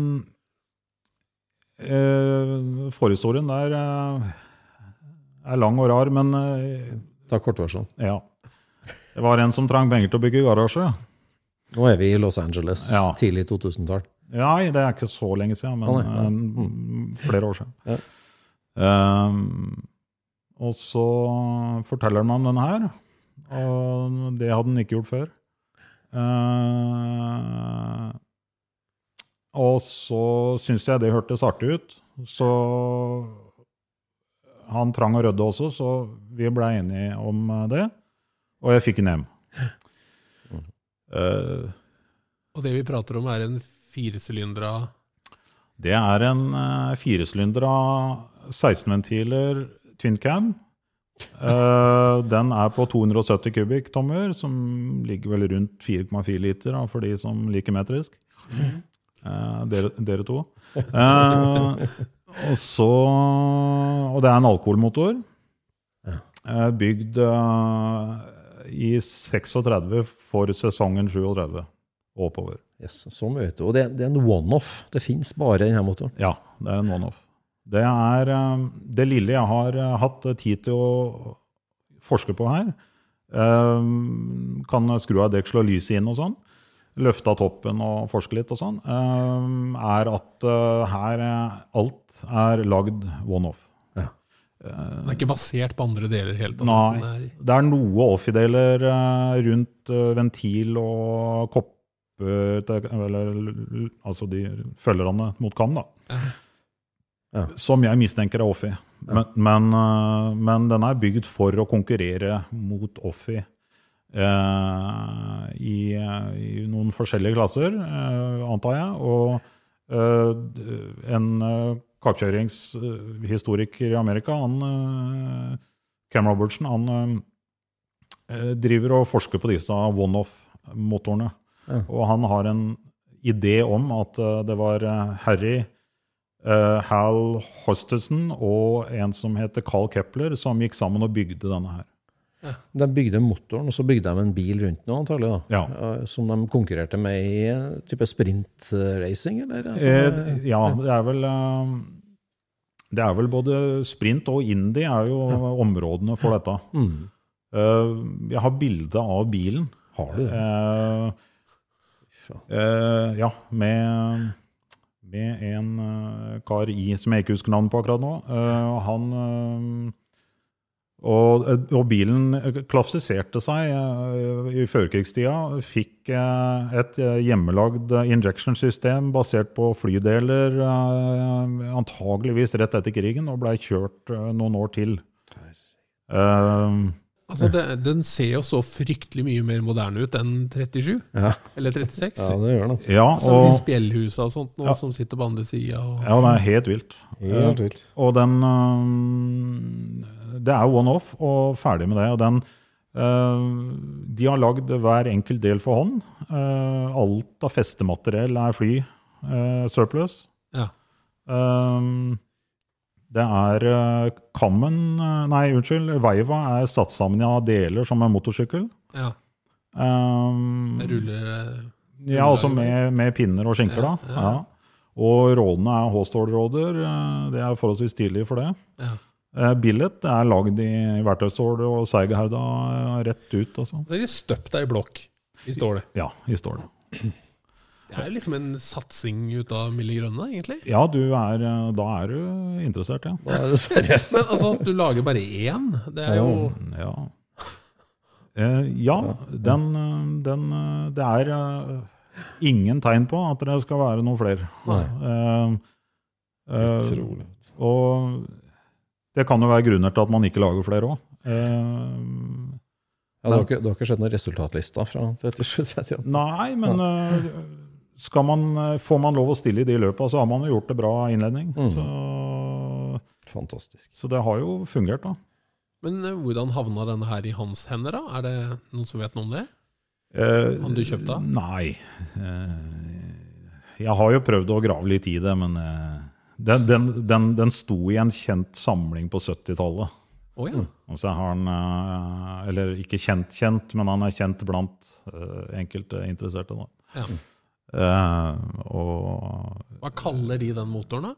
eh, Forhistorien der eh, er lang og rar, men eh, Ta kortversjonen. ja. Det var en som trang penger til å bygge garasje. Nå er vi i Los Angeles, Ja. tidlig 2000-tall. Nei, det er ikke så lenge siden, men Å, nei, nei. Mm. flere år siden. Ja. Eh, og så forteller han om denne her, og det hadde han ikke gjort før. Uh, og så syns jeg det hørtes artig ut, så han trang å rydde også, så vi ble enige om eh, det, og jeg fikk en hjem. Uh, Og det vi prater om, er en firesylindra Det er en uh, firesylindra 16-ventiler twin cam. Uh, den er på 270 kubikktommer, som ligger vel rundt 4,4 liter da, for de som liker metrisk. Uh, dere, dere to. Uh, og så Og det er en alkoholmotor. Eh, bygd eh, i 36 for sesongen 37 og oppover. Yes, så mye. Og det, det er en one-off. Det fins bare denne motoren. Ja, det er en one-off. Det er eh, det lille jeg har eh, hatt tid til å forske på her. eh, Kan skru av deksel og lyset inn og sånn. Løfte av toppen og forske litt og sånn. eh, Er at eh, her eh, alt er lagd one-off. Ja. Den er ikke basert på andre deler helt. Nei. Det er. Det er noe off-deler eh, rundt eh, ventil og kopper Eller altså de følgerne mot kam, da. Ja. Som jeg mistenker er Offi. Men, men, eh, men den er bygd for å konkurrere mot Offi eh, i, i noen forskjellige klasser, eh, antar jeg. Og eh, en uh, kappkjøringshistoriker i Amerika, han, eh, Cam Robertson, han eh, driver og forsker på disse one-off-motorene. Ja. Og han har en idé om at eh, det var eh, Harry eh, Hal Hostesen og en som heter Carl Kepler, som gikk sammen og bygde denne her. De bygde motoren, og så bygde de en bil rundt noe, antagelig, da. Ja. Eh, Som de konkurrerte med i eh, type sprintracing, eller? Altså, Eh, ja, det er vel eh, Det er vel både sprint og Indy er jo områdene for dette. mm. Eh, jeg har bilde av bilen. Har du det? Eh, eh, ja, med, med en eh, kar i som jeg ikke husker navnet på akkurat nå. Eh, han eh, og, og bilen klassifiserte seg i førkrigstida. Fikk et hjemmelagd injection-system basert på flydeler, antageligvis rett etter krigen, og blei kjørt noen år til. Eh, Altså, det, Den ser jo så fryktelig mye mer moderne ut enn 37, Ja. eller 36. ja, det gjør den. altså. ja, Altså, de og, spjellhusa og sånt, nå, Ja. som sitter på andre sida. Og... ja, det er helt vilt. Helt vilt. Og den uh, Det er one-off og ferdig med det. Og den uh, De har lagd hver enkelt del for hånd. Alt av festemateriell er fly surplus. Ja. Um, det er øh, Kammen øh, Nei, unnskyld. Veiva er satt sammen av deler som en motorsykkel. Ja, Um, ruller, ruller eh, ja, altså med, med pinner og skinker, da. Ja, ja. Ja. Og rådene er H-stålråder. eh, Det er forholdsvis tidlig for det. Ja. Eh, Billet er lagd i verktøystål og Seigerherda eh, rett ut, altså. Så er de støpte deg i blokk i stålet. Ja, i stål. Det er liksom en satsing ut av Milde Grønne, egentlig. Ja, du er, eh, da er du interessert, ja. Da er det seriøst. Men altså, at du lager bare én. Det er jo Ja, eh, ja den, eh, den Det er ingen tegn på at det skal være noen flere. Nei. Utrolig. Uh, og det kan jo være grunner til at man ikke lager flere òg. Ja, du, har ikke, du har ikke sett noen resultatlister fra 37-38? Nei, men skal man, eh, får man lov å stille i de løpa, så har man jo gjort det bra innledning. Mm. Så, Fantastisk. så det har jo fungert, da. Men uh, hvordan havna denne her i hans hender, da? Er det noen som vet noe om det? Uh, Han du kjøpte av? Nei. Uh, jeg har jo prøvd å grave litt i det, men eh, den, den, den, den sto i en kjent samling på 70-tallet. Å ja. Og så har han eh, Eller ikke kjent-kjent, men han er kjent blant eh, enkelte interesserte. Da. ja. Eh, og Hva kaller de den motoren, da?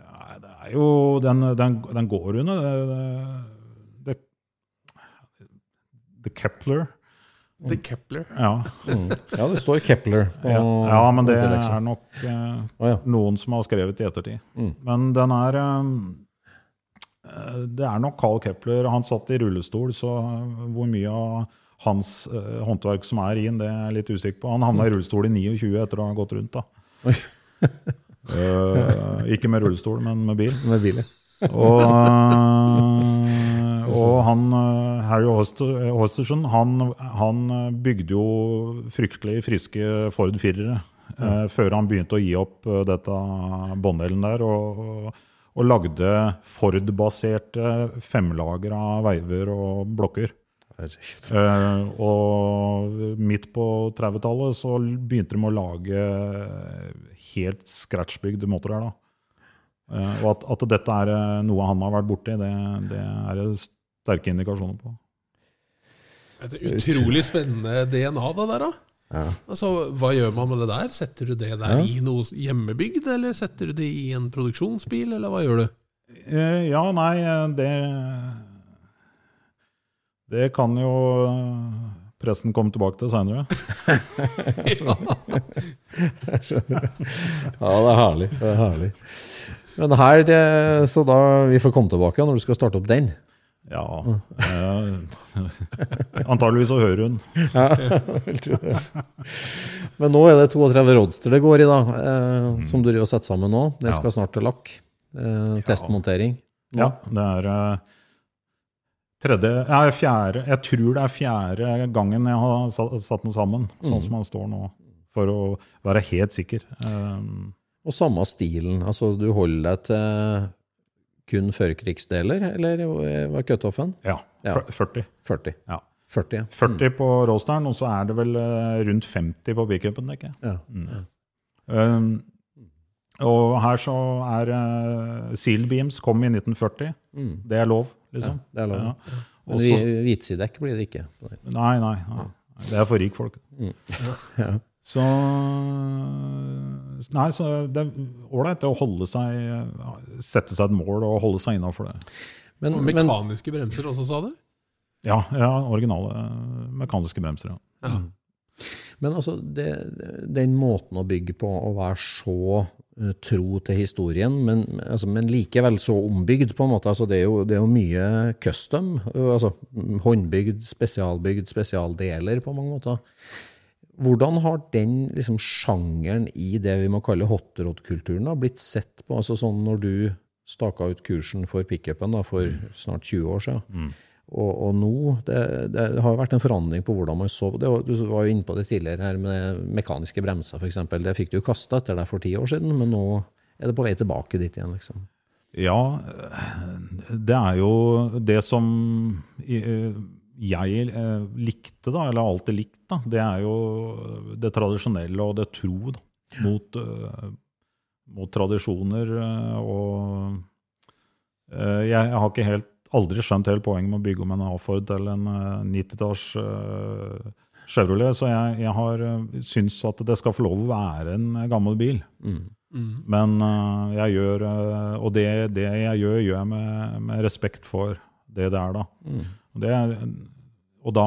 ja, det er jo Den, den, den går under det, det, det, The Kepler. The Kepler. Ja. Mm. Ja, det står Kepler. ja, ja men det er nok eh, oh, ja. noen som har skrevet i ettertid. Mm. Men den er eh, eh, Det er nok Carl Kepler. Han satt i rullestol, så eh, hvor mye av hans uh, håndverk som er i den, det er jeg litt usikker på. Han havna i rullestol i 29 etter å ha gått rundt. da. Eh, ikke med rullestol, men med bil. Med bil, ja. Og, uh, og han, Harry Hoster- Hosterson han, han bygde jo fryktelig friske Ford 4-ere eh, før han begynte å gi opp dette bånddelen der. Og, og, og lagde Ford-baserte femlager av veiver og blokker. Herregud. Eh, og midt på 30-tallet så begynte de å lage helt scratchbygde motorer. da. Eh, og at, at dette er eh, noe han har vært borti, det, det er det sterke indikasjoner på. Et utrolig spennende DNA, det der, da. Ja. Altså, Hva gjør man med det der? Setter du det der Ja. i noe hjemmebygd, eller setter du det i en produksjonsbil, eller hva gjør du? Eh, ja, nei, eh, det Det kan jo pressen komme tilbake til seinere. Ja, det er herlig. Det er herlig. Men her, det, så da vi får komme tilbake når du skal starte opp den. Ja. Eh, antageligvis så hører hun. Ja, jeg vil det. Men nå er det 32 Roadster det går i, da, eh, som du driver og setter sammen nå. Det skal snart til lakk. Eh, testmontering. Ja, det er eh, tredje ja, fjerde, Jeg tror det er fjerde gangen jeg har satt, den sammen, sånn Mm. som han står nå, for å være helt sikker. Um, Og samme stilen. Altså, du holder deg til kun førkrigsdeler, eller var cutoffen? ja, Ja. 40. 40. Ja. 40, ja. 40 på roasteren, og så er det vel eh, rundt 50 på pickupen, tenker jeg. Ja. Um, og her så er uh, Seal Beams kom i 1940. Mm. Det er lov, liksom. Ja, det er lov. Ja. Men hvitsidekk blir det ikke. Nei, nei, nei. Det er for rikfolk. Mm. Ja. Så Nei, så det er ålreit å holde seg Sette seg et mål og holde seg innafor det. Men, Og men, mekaniske bremser også, sa du? Ja, ja originale mekaniske bremser. Ja. Ja. men altså, det, den måten å bygge på, å være så eh, tro til historien, men, altså, men likevel så ombygd, på en måte. Altså, det, er jo, det er jo mye custom. Altså, håndbygd, spesialbygd, spesialdeler på mange måter. Hvordan har den liksom, sjangeren i det vi må kalle hotrod-kulturen blitt sett på? Altså sånn når du staka ut kursen for pickupen for snart 20 år siden, og, og nå det, det har vært en forandring på hvordan man så det Du var jo inne på det tidligere her med mekaniske bremser, f.eks. Det fikk du jo kasta etter deg for ti år siden, men nå er det på vei tilbake dit igjen, liksom. Ja, det er jo det som jeg eh, likte, da, eller alltid likt, da, det er jo det tradisjonelle og det tro da, mot, eh, mot tradisjoner. eh, Og jeg har ikke helt, aldri skjønt hele poenget med å bygge om en A-Ford til en eh, 90-talls eh, Chevrolet, så jeg, jeg har uh, syns at det skal få lov å være en eh, gammel bil. Mm. Men øh, jeg gjør Og det, det jeg gjør, gjør jeg med, med respekt for det det er, da. Mm. Og, det og da,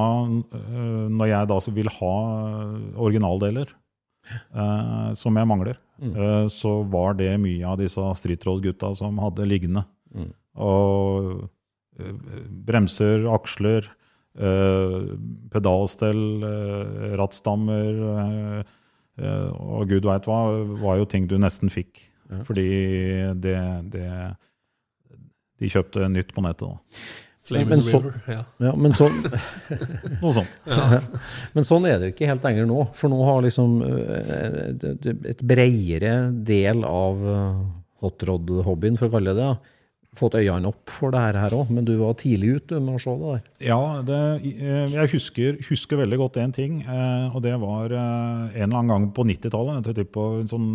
når jeg da så vil ha originaldeler, øh, som jeg mangler, Mm. øh, så var det mye av disse stritroll-gutta som hadde liggende. Mm. Og bremser, aksler, øh, pedalstell, øh, rattstammer og gud veit hva, var jo ting du nesten fikk. Ja. Fordi det, det De kjøpte nytt på nettet, da. Flame Men men så- river. Ja. Ja, men sånn, Noe sånt. Men sånn er det jo ikke helt lenger nå. For nå har liksom eh, et bredere del av eh, hotrod-hobbyen, for å kalle det det, fått øynene opp for det her òg. Men du var tidlig ute med å se det der. Ja, det, eh, jeg husker, husker veldig godt én ting. eh, Og det var eh, en eller annen gang på 90-tallet. Jeg på en sånn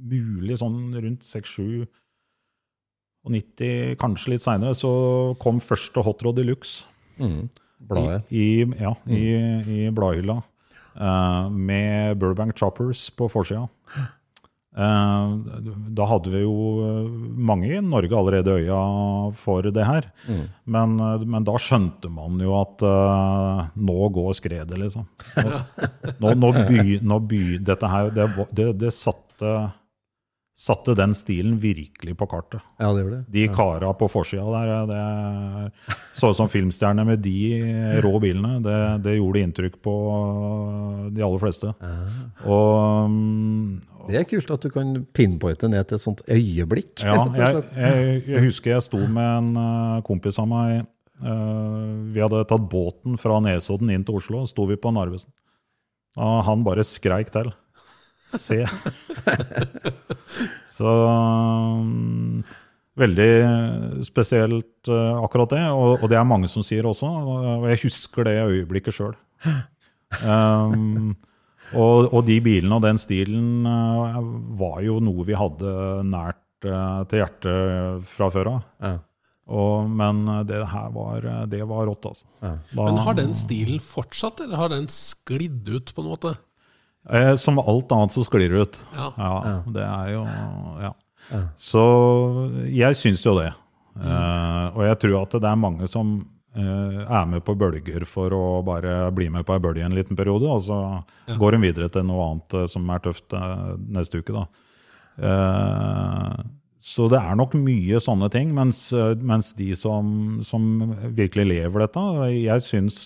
Mulig sånn rundt 6-7 og 90, kanskje litt seinere, så kom første Hot Rod Deluxe. Mm. Bladet. I, i, ja, i, i bladhylla. med Burbank Choppers på forsida. Eh, da hadde vi jo eh, mange i Norge allerede øya for det her. Mm. Men, eh, men da skjønte man jo at eh, nå går skredet, liksom. Nå, nå, nå, by, nå by, Dette her, det, det, det satte, satte den stilen virkelig på kartet. Ja, det gjør det. De kara på forsida der, det så ut som filmstjerner med de rå bilene. Det, det gjorde inntrykk på de aller fleste. Og, og, Det er kult at du kan pinpointe ned til et sånt øyeblikk. ja, jeg, jeg, jeg husker jeg sto med en eh, kompis av meg. eh, vi hadde tatt båten fra Nesodden inn til Oslo, og sto vi på Narvesen. Og han bare skreik til. Se. Så mm, Veldig spesielt uh, akkurat det, og, og det er mange som sier også. Og jeg husker det øyeblikket sjøl. Um, og, og de bilene og den stilen uh, var jo noe vi hadde nært uh, til hjertet fra før av. Ja. Og, men det her var, det var rått, altså. Ja. Da- Men har den stilen fortsatt, eller har den sklidd ut på en måte? Eh, Som alt annet så sklir det ut. Ja. Ja, det er jo Ja. Ja. Så jeg syns jo det. Eh, og jeg tror at det er mange som eh, er med på bølger for å bare bli med på ei bølge en liten periode, og så Ja. går de videre til noe annet eh, som er tøft eh, neste uke, da. Eh, så det er nok mye sånne ting, mens, mens de som, som virkelig lever dette, jeg syns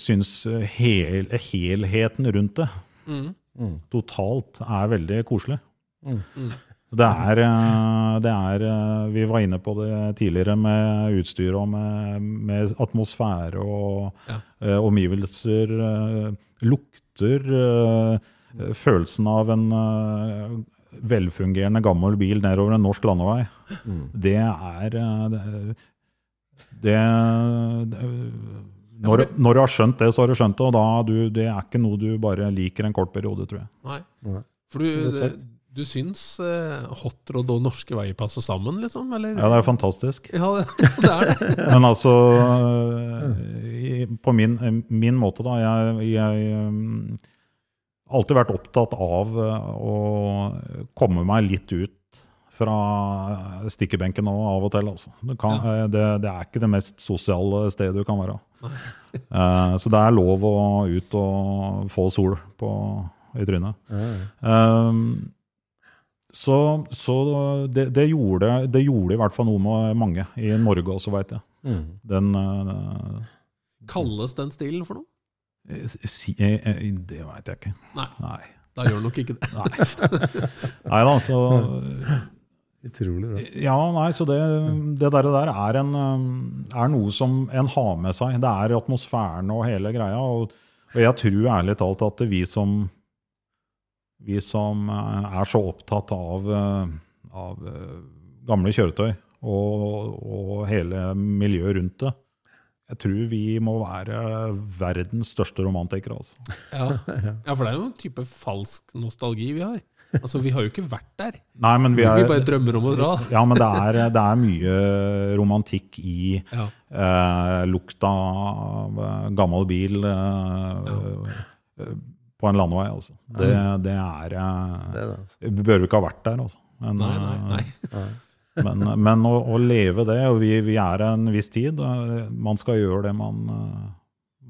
syns hel, helheten rundt det Mm. Mm. totalt er veldig koselig. Det er, eh, det er eh, Vi var inne på det tidligere med utstyr og med, med atmosfære og Ja. uh, omgivelser. Uh, lukter. eh, følelsen av en eh, velfungerende gammel bil nedover en norsk landevei. Det er eh, det, det, det når, når du har skjønt det, så har du skjønt det. Og da du, det er ikke noe du bare liker en kort periode, tror jeg. Nei. Nei. For du, Godt sagt. du syns eh, hotrod og norske veier passer sammen, liksom? Eller? Ja, det er fantastisk. Ja, det, det er det. Men altså øh, i- På min, min måte, da. Jeg, jeg har alltid vært opptatt av å komme meg litt ut fra stikkebenken av og til. Altså. Det, kan, ja. det, det er ikke det mest sosiale stedet du kan være. Eh, så det er lov å ut og få sol på, i trynet. Um, så så det, det, gjorde, det gjorde i hvert fall noe med mange i Norge også, veit jeg. Mm. Den uh, Kalles den stilen for noe? si, Det veit jeg ikke. Nei, Nei. da gjør den nok ikke det. Nei. Nei da, så Utrolig bra. Ja, nei, så det, det der, der er, en, um, er noe som en har med seg. Det er atmosfæren og hele greia. Og, og jeg tror ærlig talt at vi som vi som eh, er så opptatt av, eh, av eh, gamle kjøretøy og, og hele miljøet rundt det, jeg tror vi må være verdens største romantikere. Altså. Ja. ja, for det er jo en type falsk nostalgi vi har. Altså, Vi har jo ikke vært der. Nei, men vi Vi, er, bare drømmer om å dra. Ja, men det er, det er mye romantikk i Ja. eh, lukta av eh, gammel bil eh, ja. på en landevei, altså. Det, det er eh. Altså. Vi bør jo ikke ha vært der, altså. Men, Nei, nei, nei. eh, men, men å, å leve det, og vi, vi er en viss tid, eh, man skal gjøre det man, eh,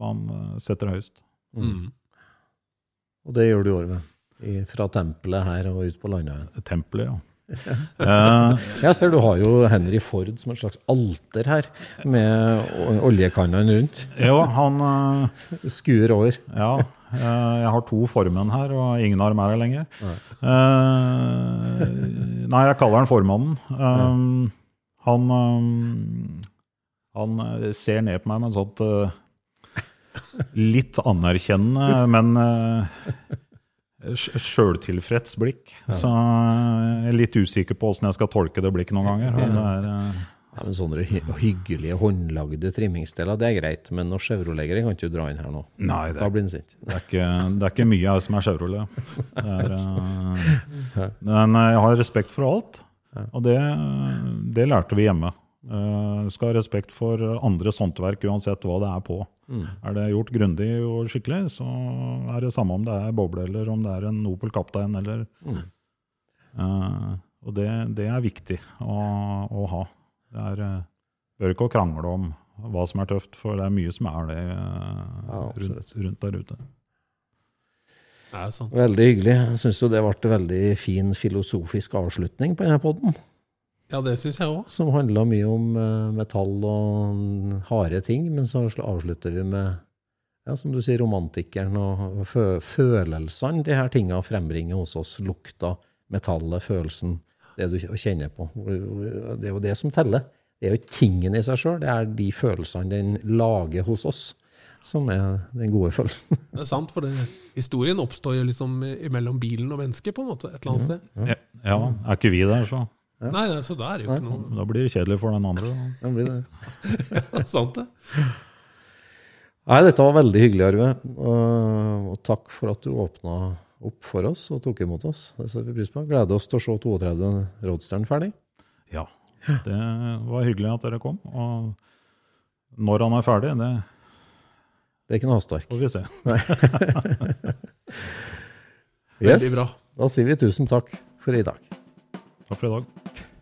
man eh, setter høyest. Mm. Og det gjør du i år, vel? I- Fra tempelet her og ut på landet. Tempelet, ja. Jeg ser du har jo Henry Ford som et slags alter her, med oljekannene rundt. jo, han eh, Skuer over. Ja, eh, jeg har to formenn her, og ingen har er her lenger. Eh, nei, jeg kaller han formannen. Um, han, um, han ser ned på meg med et sånt uh, litt anerkjennende, men uh, sjøltilfreds blikk. Så jeg er litt usikker på åssen jeg skal tolke det blikket noen ganger. Det er, eh, Ja, men Sånne hy hyggelige, håndlagde trimmingsdeler, det er greit, men noe Chevrolet-greier kan ikke du dra inn her nå. nei, det Da blir den sint. Det er, ikke, det er ikke mye her som er Chevrolet. Er, eh, men eh, jeg har respekt for alt, og det, det lærte vi hjemme. Eh, Du skal ha respekt for andres håndverk uansett hva det er på. Er det gjort grundig og skikkelig, så er det samme om det er boble eller om det er en Opel Kaptein. Eller, Eh, og det, det er viktig å, å ha. Det er, eh, bør ikke å krangle om hva som er tøft, for det er mye som er det uh, Ja, rundt, rundt der ute. Det er sant. Veldig hyggelig. Jeg syns jo det ble en veldig fin filosofisk avslutning på denne podden, Ja, det synes jeg også. som handla mye om eh, metall og harde ting, men så avslutter vi med ja, som du sier, romantikeren og fø følelsene de her tinga frembringer hos oss. Lukta, metallet, følelsen, det du kjenner på. Det er jo det som teller. Det er jo ikke tingen i seg sjøl, det er de følelsene den lager hos oss, som er den gode følelsen. Det er sant, for det, historien oppstår jo liksom mellom bilen og mennesket, på en måte, et eller annet sted. Ja, ja, er ikke vi der, så Nei, nei, så da er det jo ikke noe da blir det kjedelig for den andre. Det blir det. Er sant, det. Nei, dette var veldig hyggelig, Arve. Og, og takk for at du åpna opp for oss og tok imot oss. Det setter vi pris på. Gleder oss til å se 32 Roadsteren ferdig. Ja, det var hyggelig at dere kom. Og når han er ferdig, det Det er ikke noe hastverk. får vi se. Veldig bra. Da sier vi tusen takk for i dag. Takk for i dag.